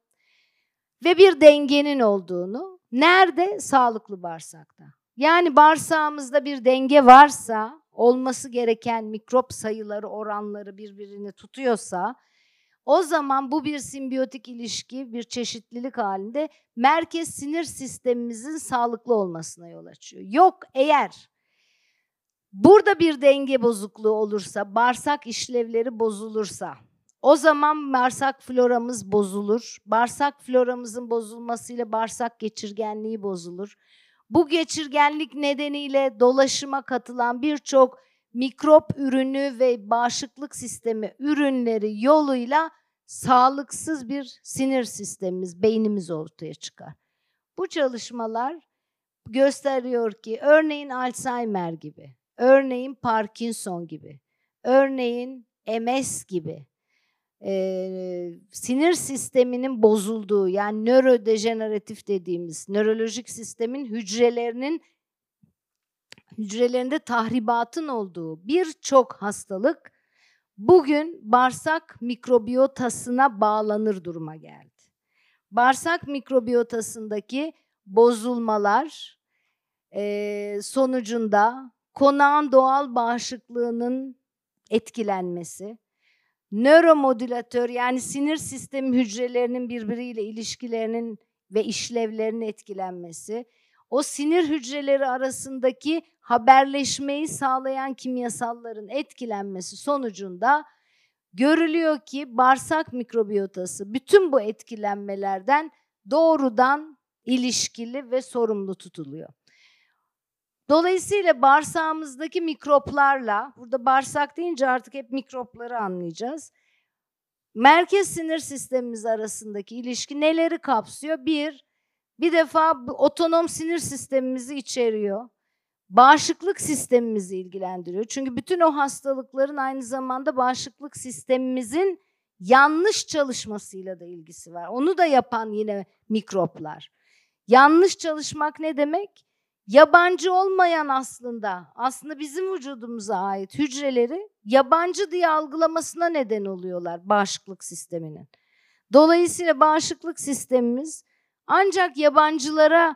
ve bir dengenin olduğunu nerede? Sağlıklı bağırsakta. Yani bağırsağımızda bir denge varsa, olması gereken mikrop sayıları, oranları birbirini tutuyorsa O zaman bu bir simbiyotik ilişki, bir çeşitlilik halinde merkez sinir sistemimizin sağlıklı olmasına yol açıyor. Yok eğer burada bir denge bozukluğu olursa, bağırsak işlevleri bozulursa, o zaman bağırsak floramız bozulur. Bağırsak floramızın bozulmasıyla bağırsak geçirgenliği bozulur. Bu geçirgenlik nedeniyle dolaşıma katılan birçok mikrop ürünü ve bağışıklık sistemi ürünleri yoluyla sağlıksız bir sinir sistemimiz, beynimiz ortaya çıkar. Bu çalışmalar gösteriyor ki örneğin Alzheimer gibi, örneğin Parkinson gibi, örneğin MS gibi e, sinir sisteminin bozulduğu yani nörodejeneratif dediğimiz nörolojik sistemin hücrelerinin hücrelerinde tahribatın olduğu birçok hastalık bugün bağırsak mikrobiyotasına bağlanır duruma geldi. Bağırsak mikrobiyotasındaki bozulmalar e, sonucunda konağın doğal bağışıklığının etkilenmesi, nöromodülatör yani sinir sistemi hücrelerinin birbiriyle ilişkilerinin ve işlevlerinin etkilenmesi, o sinir hücreleri arasındaki haberleşmeyi sağlayan kimyasalların etkilenmesi sonucunda görülüyor ki bağırsak mikrobiyotası bütün bu etkilenmelerden doğrudan ilişkili ve sorumlu tutuluyor. Dolayısıyla bağırsağımızdaki mikroplarla, burada bağırsak deyince artık hep mikropları anlayacağız. Merkez sinir sistemimiz arasındaki ilişki neleri kapsıyor? Bir, bir defa otonom sinir sistemimizi içeriyor. Bağışıklık sistemimizi ilgilendiriyor. Çünkü bütün o hastalıkların aynı zamanda bağışıklık sistemimizin yanlış çalışmasıyla da ilgisi var. Onu da yapan yine mikroplar. Yanlış çalışmak ne demek? Yabancı olmayan aslında, aslında bizim vücudumuza ait hücreleri yabancı diye algılamasına neden oluyorlar bağışıklık sisteminin. Dolayısıyla bağışıklık sistemimiz ancak yabancılara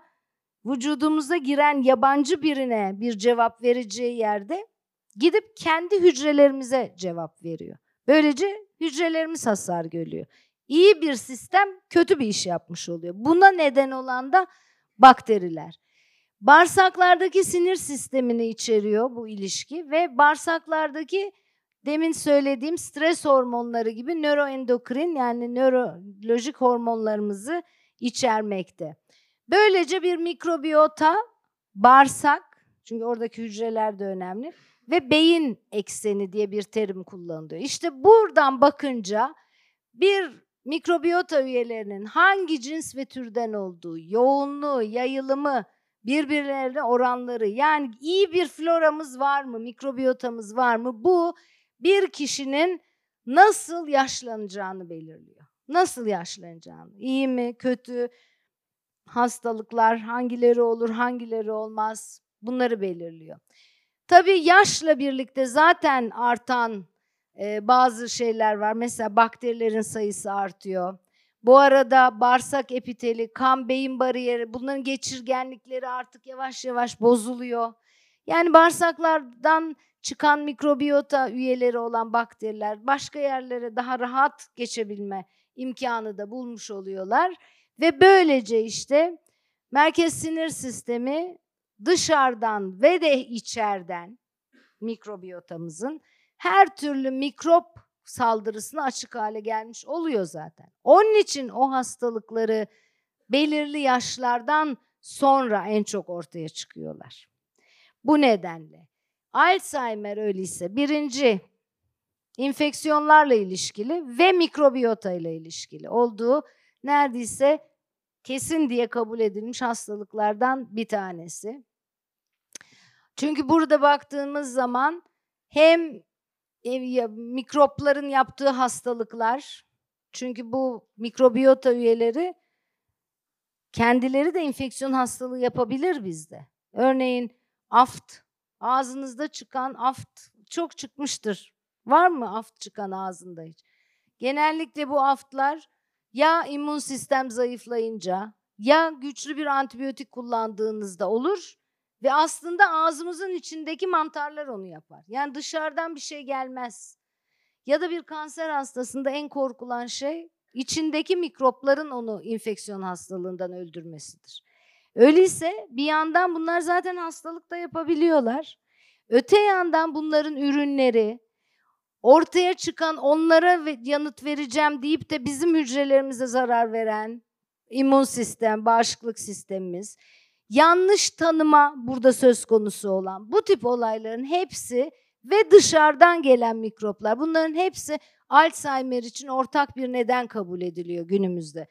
vücudumuza giren yabancı birine bir cevap vereceği yerde gidip kendi hücrelerimize cevap veriyor. Böylece hücrelerimiz hasar görüyor. İyi bir sistem kötü bir iş yapmış oluyor. Buna neden olan da bakteriler. Bağırsaklardaki sinir sistemini içeriyor bu ilişki ve bağırsaklardaki demin söylediğim stres hormonları gibi nöroendokrin yani nörolojik hormonlarımızı içermekte. Böylece bir mikrobiyota bağırsak çünkü oradaki hücreler de önemli ve beyin ekseni diye bir terim kullanılıyor. İşte buradan bakınca bir mikrobiyota üyelerinin hangi cins ve türden olduğu, yoğunluğu, yayılımı, birbirlerine oranları yani iyi bir floramız var mı, mikrobiyotamız var mı? Bu bir kişinin nasıl yaşlanacağını belirliyor. Nasıl yaşlanacağını, iyi mi, kötü, hastalıklar hangileri olur, hangileri olmaz bunları belirliyor. Tabii yaşla birlikte zaten artan e, bazı şeyler var. Mesela bakterilerin sayısı artıyor. Bu arada bağırsak epiteli, kan beyin bariyeri bunların geçirgenlikleri artık yavaş yavaş bozuluyor. Yani bağırsaklardan çıkan mikrobiyota üyeleri olan bakteriler başka yerlere daha rahat geçebilme imkanı da bulmuş oluyorlar. Ve böylece işte merkez sinir sistemi dışarıdan ve de içeriden mikrobiyotamızın her türlü mikrop saldırısına açık hale gelmiş oluyor zaten. Onun için o hastalıkları belirli yaşlardan sonra en çok ortaya çıkıyorlar. Bu nedenle Alzheimer öyleyse birinci infeksiyonlarla ilişkili ve mikrobiyota ile ilişkili olduğu neredeyse kesin diye kabul edilmiş hastalıklardan bir tanesi. Çünkü burada baktığımız zaman hem mikropların yaptığı hastalıklar. Çünkü bu mikrobiyota üyeleri kendileri de enfeksiyon hastalığı yapabilir bizde. Örneğin aft, ağzınızda çıkan aft çok çıkmıştır. Var mı aft çıkan ağzında hiç? Genellikle bu aftlar ya immün sistem zayıflayınca ya güçlü bir antibiyotik kullandığınızda olur ve aslında ağzımızın içindeki mantarlar onu yapar. Yani dışarıdan bir şey gelmez. ya da bir kanser hastasında en korkulan şey içindeki mikropların onu infeksiyon hastalığından öldürmesidir. Öyleyse bir yandan bunlar zaten hastalıkta yapabiliyorlar. Öte yandan bunların ürünleri, ortaya çıkan onlara yanıt vereceğim deyip de bizim hücrelerimize zarar veren immün sistem, bağışıklık sistemimiz, yanlış tanıma burada söz konusu olan bu tip olayların hepsi ve dışarıdan gelen mikroplar bunların hepsi Alzheimer için ortak bir neden kabul ediliyor günümüzde.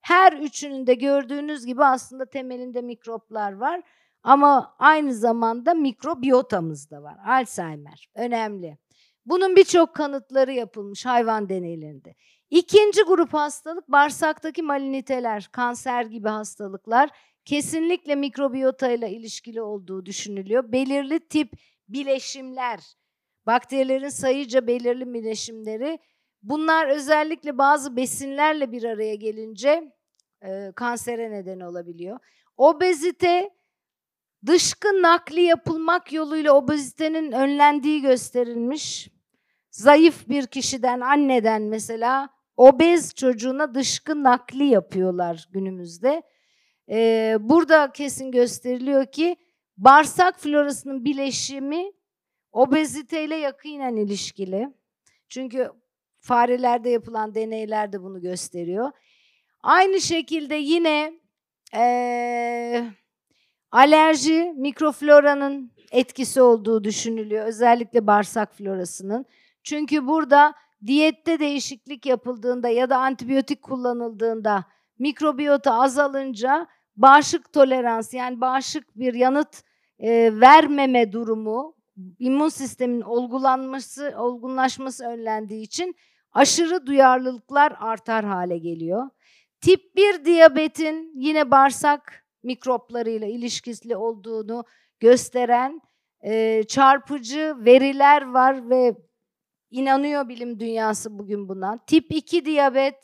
Her üçünün de gördüğünüz gibi aslında temelinde mikroplar var ama aynı zamanda mikrobiyotamız da var. Alzheimer önemli. Bunun birçok kanıtları yapılmış hayvan deneylerinde. İkinci grup hastalık bağırsaktaki maliniteler, kanser gibi hastalıklar kesinlikle mikrobiyota ile ilişkili olduğu düşünülüyor. Belirli tip bileşimler, bakterilerin sayıca belirli bileşimleri bunlar özellikle bazı besinlerle bir araya gelince e, kansere neden olabiliyor. Obezite dışkı nakli yapılmak yoluyla obezitenin önlendiği gösterilmiş. Zayıf bir kişiden, anneden mesela obez çocuğuna dışkı nakli yapıyorlar günümüzde. Ee, burada kesin gösteriliyor ki bağırsak florasının bileşimi obeziteyle yakinen ilişkili. Çünkü farelerde yapılan deneyler de bunu gösteriyor. Aynı şekilde yine ee, alerji mikrofloranın etkisi olduğu düşünülüyor. Özellikle bağırsak florasının. Çünkü burada diyette değişiklik yapıldığında ya da antibiyotik kullanıldığında mikrobiyota azalınca bağışık tolerans yani bağışık bir yanıt e, vermeme durumu immün sistemin olgulanması, olgunlaşması önlendiği için aşırı duyarlılıklar artar hale geliyor. Tip 1 diyabetin yine bağırsak mikroplarıyla ilişkili olduğunu gösteren e, çarpıcı veriler var ve inanıyor bilim dünyası bugün buna. Tip 2 diyabet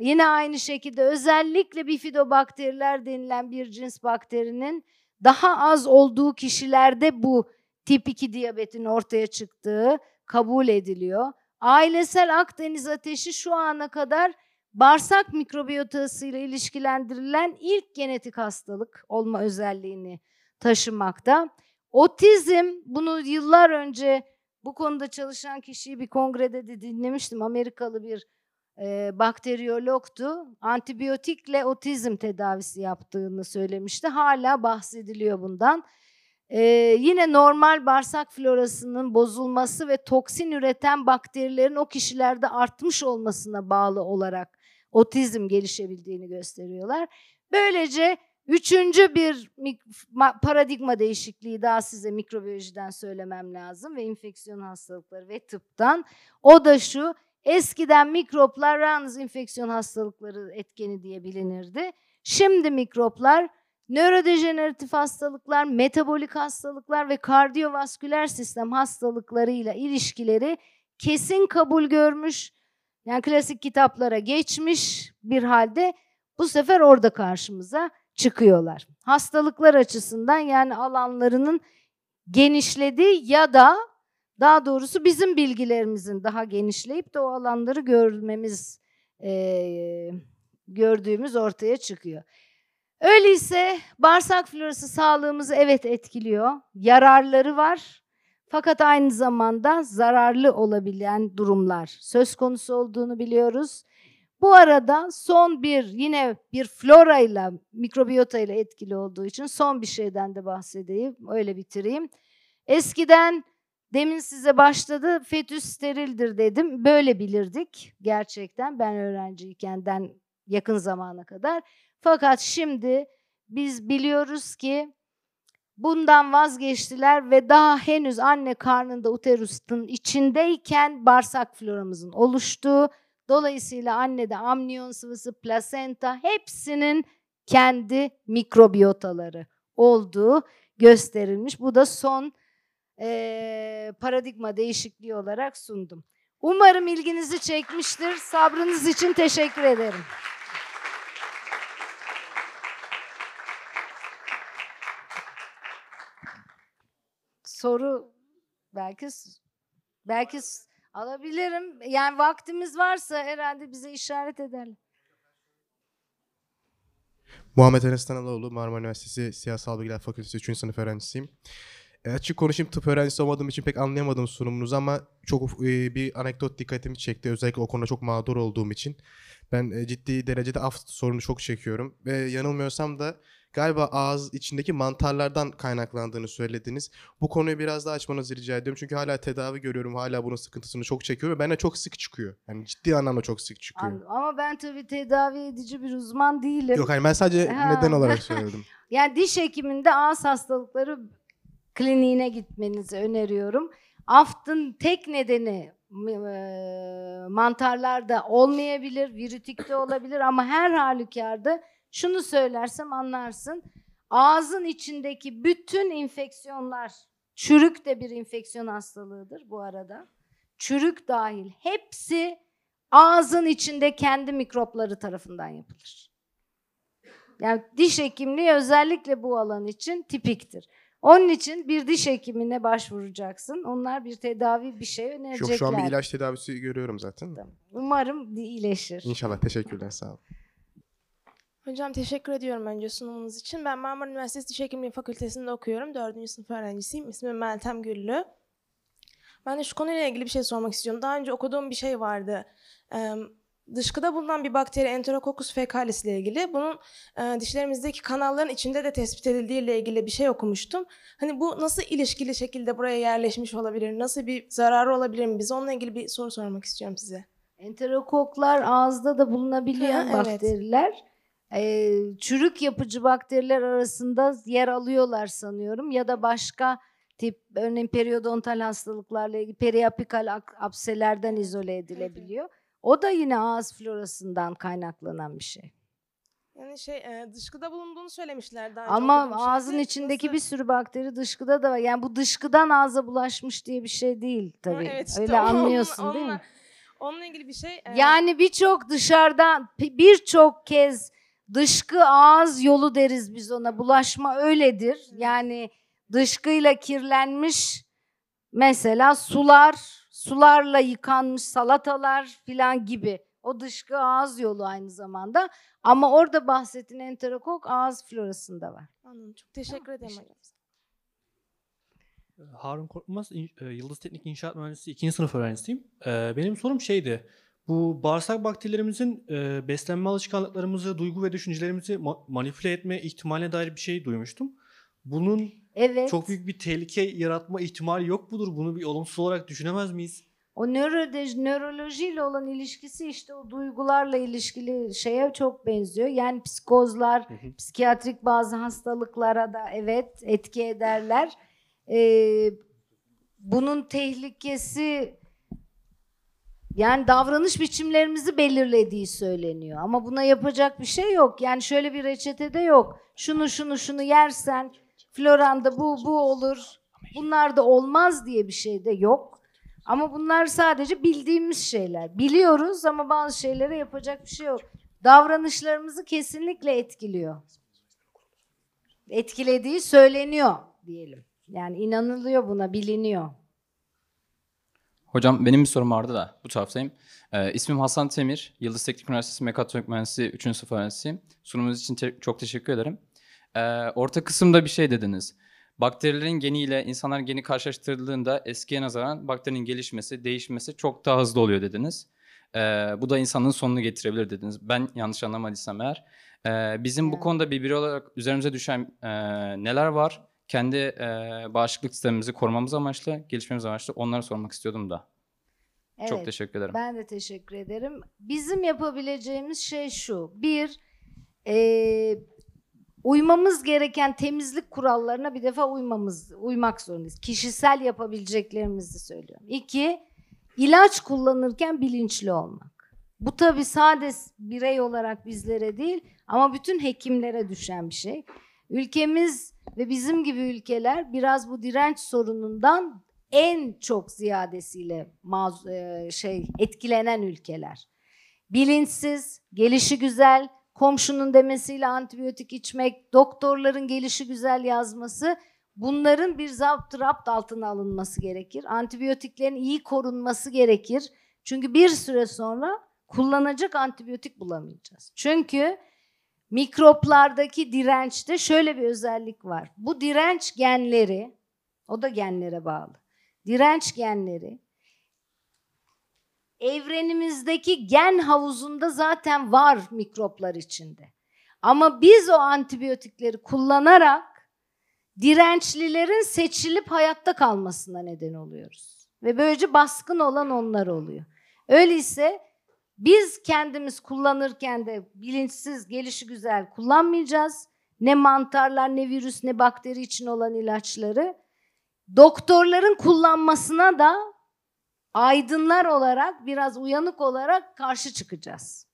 yine aynı şekilde özellikle bifidobakteriler denilen bir cins bakterinin daha az olduğu kişilerde bu tip 2 diyabetin ortaya çıktığı kabul ediliyor. Ailesel Akdeniz ateşi şu ana kadar bağırsak mikrobiyotasıyla ilişkilendirilen ilk genetik hastalık olma özelliğini taşımakta. Otizm bunu yıllar önce bu konuda çalışan kişiyi bir kongrede de dinlemiştim. Amerikalı bir e, bakteriyologtu. Antibiyotikle otizm tedavisi yaptığını söylemişti. Hala bahsediliyor bundan. Ee, yine normal bağırsak florasının bozulması ve toksin üreten bakterilerin o kişilerde artmış olmasına bağlı olarak otizm gelişebildiğini gösteriyorlar. Böylece üçüncü bir paradigma değişikliği daha size mikrobiyolojiden söylemem lazım ve infeksiyon hastalıkları ve tıptan. O da şu, eskiden mikroplar yalnız infeksiyon hastalıkları etkeni diye bilinirdi. Şimdi mikroplar nörodejeneratif hastalıklar, metabolik hastalıklar ve kardiyovasküler sistem hastalıklarıyla ilişkileri kesin kabul görmüş. Yani klasik kitaplara geçmiş bir halde bu sefer orada karşımıza çıkıyorlar. Hastalıklar açısından yani alanlarının genişlediği ya da daha doğrusu bizim bilgilerimizin daha genişleyip de o alanları görmemiz, e, gördüğümüz ortaya çıkıyor. Öyleyse bağırsak florası sağlığımızı evet etkiliyor. Yararları var. Fakat aynı zamanda zararlı olabilen durumlar söz konusu olduğunu biliyoruz. Bu arada son bir yine bir flora ile mikrobiyota ile etkili olduğu için son bir şeyden de bahsedeyim. Öyle bitireyim. Eskiden demin size başladı fetüs sterildir dedim. Böyle bilirdik gerçekten ben öğrenciyken yakın zamana kadar. Fakat şimdi biz biliyoruz ki bundan vazgeçtiler ve daha henüz anne karnında uterusun içindeyken bağırsak floramızın oluştuğu, dolayısıyla annede amniyon sıvısı, plasenta hepsinin kendi mikrobiyotaları olduğu gösterilmiş. Bu da son e, paradigma değişikliği olarak sundum. Umarım ilginizi çekmiştir. Sabrınız için teşekkür ederim. soru belki belki Alabilirim. Yani vaktimiz varsa herhalde bize işaret ederler.
Muhammed Enes Tanaloğlu, Marmara Üniversitesi Siyasal Bilgiler Fakültesi 3. sınıf öğrencisiyim. E, açık konuşayım tıp öğrencisi olmadığım için pek anlayamadım sunumunuzu ama çok e, bir anekdot dikkatimi çekti. Özellikle o konuda çok mağdur olduğum için. Ben e, ciddi derecede af sorunu çok çekiyorum. Ve yanılmıyorsam da galiba ağız içindeki mantarlardan kaynaklandığını söylediniz. Bu konuyu biraz daha açmanızı rica ediyorum. Çünkü hala tedavi görüyorum. Hala bunun sıkıntısını çok çekiyor ve bende çok sık çıkıyor. Yani ciddi anlamda çok sık çıkıyor.
Anladım. Ama ben tabii tedavi edici bir uzman değilim.
Yok hani ben sadece
Ha.
neden olarak söyledim.
Yani diş hekiminde ağız hastalıkları kliniğine gitmenizi öneriyorum. Aftın tek nedeni e, mantarlarda olmayabilir, virütikte olabilir ama her halükarda şunu söylersem anlarsın. Ağzın içindeki bütün infeksiyonlar, çürük de bir infeksiyon hastalığıdır bu arada. Çürük dahil hepsi ağzın içinde kendi mikropları tarafından yapılır. Yani diş hekimliği özellikle bu alan için tipiktir. Onun için bir diş hekimine başvuracaksın. Onlar bir tedavi bir şey
Yok
önerecekler.
şu an bir ilaç tedavisi görüyorum zaten.
Umarım iyileşir.
İnşallah teşekkürler sağ olun.
Hocam teşekkür ediyorum önce sunumunuz için. Ben Marmara Üniversitesi Diş Hekimliği Fakültesi'nde okuyorum. Dördüncü sınıf öğrencisiyim. İsmim Meltem Güllü. Ben de şu konuyla ilgili bir şey sormak istiyorum. Daha önce okuduğum bir şey vardı. Dışkıda bulunan bir bakteri Enterococcus fecalis ile ilgili. Bunun e, dişlerimizdeki kanalların içinde de tespit edildiği ile ilgili bir şey okumuştum. Hani bu nasıl ilişkili şekilde buraya yerleşmiş olabilir? Nasıl bir zararı olabilir mi? Biz onunla ilgili bir soru sormak istiyorum size.
Enterokoklar ağızda da bulunabilen
Ha, evet.
bakteriler. Ee, çürük yapıcı bakteriler arasında yer alıyorlar sanıyorum ya da başka tip örneğin periodontal hastalıklarla ilgili periapikal apselerden izole edilebiliyor. O da yine ağız florasından kaynaklanan bir şey.
Yani şey e, dışkıda bulunduğunu söylemişler daha önce
Ama
okuduğum
ağzın
şeyde.
içindeki
Nasıl-
bir sürü bakteri dışkıda da var. Yani bu dışkıdan ağza bulaşmış diye bir şey değil
Ha,
tabii.
evet işte
Öyle
onunla-
anlıyorsun değil mi?
onunla- Onunla ilgili bir şey. e,
Yani birçok dışarıdan birçok kez dışkı ağız yolu deriz biz ona. Bulaşma öyledir. Yani dışkıyla kirlenmiş mesela sular, sularla yıkanmış salatalar filan gibi. O dışkı ağız yolu aynı zamanda. Ama orada bahsettiğin enterokok ağız florasında var.
Anladım. Çok teşekkür ederim hocam.
Harun Korkmaz, e, Yıldız Teknik İnşaat Mühendisi 2. sınıf öğrencisiyim. E, Benim sorum şeydi, bu bağırsak bakterilerimizin e, beslenme alışkanlıklarımızı, duygu ve düşüncelerimizi ma- manipüle etme ihtimaline dair bir şey duymuştum. Bunun
Evet.
çok büyük bir tehlike yaratma ihtimali yok mudur? Bunu bir olumsuz olarak düşünemez miyiz?
O nörode, nörolojiyle olan ilişkisi işte o duygularla ilişkili şeye çok benziyor. Yani psikozlar,
Hı hı.
psikiyatrik bazı hastalıklara da evet etki ederler. Ee, bunun tehlikesi yani davranış biçimlerimizi belirlediği söyleniyor. Ama buna yapacak bir şey yok. Yani şöyle bir reçetede yok. Şunu şunu şunu yersen floranda bu bu olur. Bunlar da olmaz diye bir şey de yok. Ama bunlar sadece bildiğimiz şeyler. Biliyoruz ama bazı şeylere yapacak bir şey yok. Davranışlarımızı kesinlikle etkiliyor. Etkilediği söyleniyor diyelim. Yani inanılıyor buna, biliniyor.
Hocam benim bir sorum vardı da bu taraftayım. Ee, ismim Hasan Temir. Yıldız Teknik Üniversitesi Mekatronik Mühendisliği 3. sınıf öğrencisiyim. Sunumunuz için te- çok teşekkür ederim. Ee, orta kısımda bir şey dediniz. Bakterilerin geniyle insanlar geni karşılaştırıldığında eskiye nazaran bakterinin gelişmesi, değişmesi çok daha hızlı oluyor dediniz. Ee, bu da insanlığın sonunu getirebilir dediniz. Ben yanlış anlamadıysam eğer. Ee, bizim bu konuda bir birey olarak üzerimize düşen e, neler var? Kendi e, bağışıklık sistemimizi korumamız amaçlı, gelişmemiz amaçlı onları sormak istiyordum da. Çok
Evet.
teşekkür ederim.
Ben de teşekkür ederim. Bizim yapabileceğimiz şey şu. Bir, eee, uymamız gereken temizlik kurallarına bir defa uymamız, uymak zorundayız. Kişisel yapabileceklerimizi söylüyorum. İki, ilaç kullanırken bilinçli olmak. Bu tabii sade birey olarak bizlere değil ama bütün hekimlere düşen bir şey. Ülkemiz ve bizim gibi ülkeler biraz bu direnç sorunundan en çok ziyadesiyle maz, e, şey etkilenen ülkeler. Bilinçsiz, gelişi güzel, komşunun demesiyle antibiyotik içmek, doktorların gelişi güzel yazması bunların bir zapt rapt altına alınması gerekir. Antibiyotiklerin iyi korunması gerekir. Çünkü bir süre sonra kullanacak antibiyotik bulamayacağız. Çünkü mikroplardaki dirençte şöyle bir özellik var. Bu direnç genleri, o da genlere bağlı. Direnç genleri evrenimizdeki gen havuzunda zaten var mikroplar içinde. Ama biz o antibiyotikleri kullanarak dirençlilerin seçilip hayatta kalmasına neden oluyoruz. Ve böylece baskın olan onlar oluyor. Öyleyse biz kendimiz kullanırken de bilinçsiz, gelişi güzel kullanmayacağız. Ne mantarlar, ne virüs, ne bakteri için olan ilaçları. Doktorların kullanmasına da aydınlar olarak, biraz uyanık olarak karşı çıkacağız.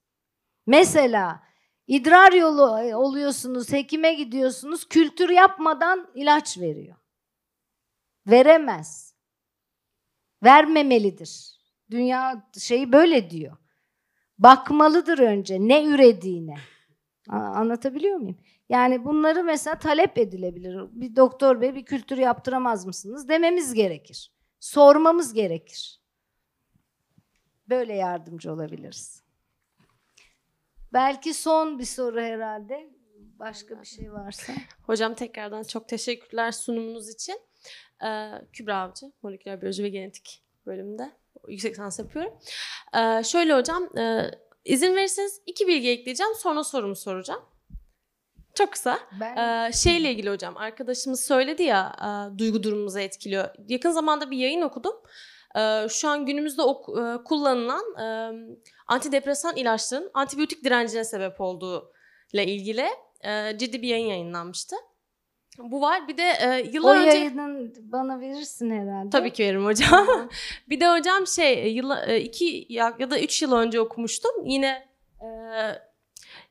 Mesela idrar yolu e, oluyorsunuz, hekime gidiyorsunuz, kültür yapmadan ilaç veriyor. Veremez. Vermemelidir. Dünya şeyi böyle diyor. Bakmalıdır önce ne ürediğine. Anlatabiliyor muyum? Yani bunları mesela talep edilebilir. Bir doktor bey bir kültür yaptıramaz mısınız dememiz gerekir. Sormamız gerekir. Böyle yardımcı olabiliriz. Belki son bir soru herhalde. Başka bir şey varsa.
Hocam tekrardan çok teşekkürler sunumunuz için. Ee, Kübra Avcı, Moleküler Biyoloji ve Genetik bölümünde yüksek lisans yapıyorum. Ee, şöyle hocam, e, izin verirseniz iki bilgi ekleyeceğim, sonra sorumu soracağım. Çok kısa.
Ben
Ee, şeyle ilgili hocam, arkadaşımız söyledi ya, e, duygu durumumuzu etkiliyor. Yakın zamanda bir yayın okudum. Ee, şu an günümüzde ok- e, kullanılan e, antidepresan ilaçların antibiyotik direncine sebep olduğu ile ilgili e, ciddi bir yayın yayınlanmıştı. Bu var. Bir de e,
o
yıllar önce...
yayının bana verirsin herhalde.
Tabii ki veririm hocam. bir de hocam şey yıla, e, iki ya, ya da üç yıl önce okumuştum. Yine e,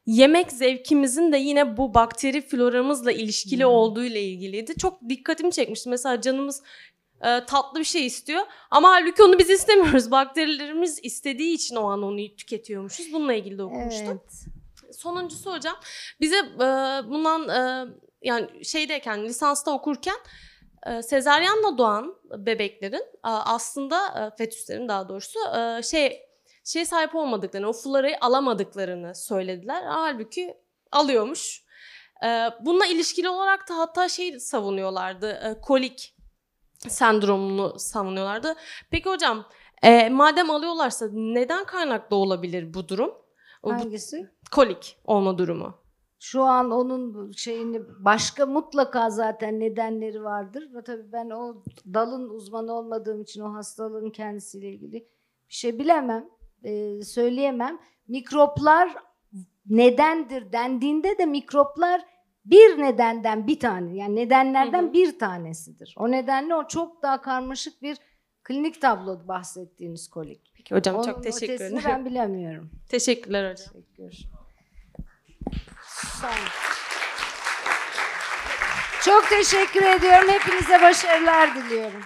yemek zevkimizin de yine bu bakteri floramızla ilişkili
Hmm.
olduğu ile ilgiliydi. Çok dikkatimi çekmişti. Mesela canımız e, tatlı bir şey istiyor ama halbuki onu biz istemiyoruz. Bakterilerimiz istediği için o an onu tüketiyormuşuz. Bununla ilgili de okumuştum.
Evet.
Sonuncusu hocam bize e, bundan e, yani şeydeyken lisansta okurken e, sezaryenle doğan bebeklerin aslında e, fetüslerin daha doğrusu e, şey şey sahip olmadıklarını, o florayı alamadıklarını söylediler. Halbuki alıyormuş. Bununla ilişkili olarak da hatta şey savunuyorlardı. Kolik sendromunu savunuyorlardı. Peki hocam e, madem alıyorlarsa neden kaynaklı olabilir bu durum?
Hangisi?
kolik olma durumu.
Şu an onun şeyini başka mutlaka zaten nedenleri vardır. Ve tabii ben o dalın uzmanı olmadığım için o hastalığın kendisiyle ilgili bir şey bilemem, e, söyleyemem. Mikroplar nedendir dendiğinde de mikroplar bir nedenden bir tane yani nedenlerden
Hı hı.
bir tanesidir. O nedenle o çok daha karmaşık bir klinik tablo bahsettiğiniz kolik.
Peki hocam
Onun
çok teşekkür ederim.
ben bilemiyorum.
Teşekkürler hocam.
Teşekkür. Sağ olun. Çok teşekkür ediyorum. Hepinize başarılar diliyorum.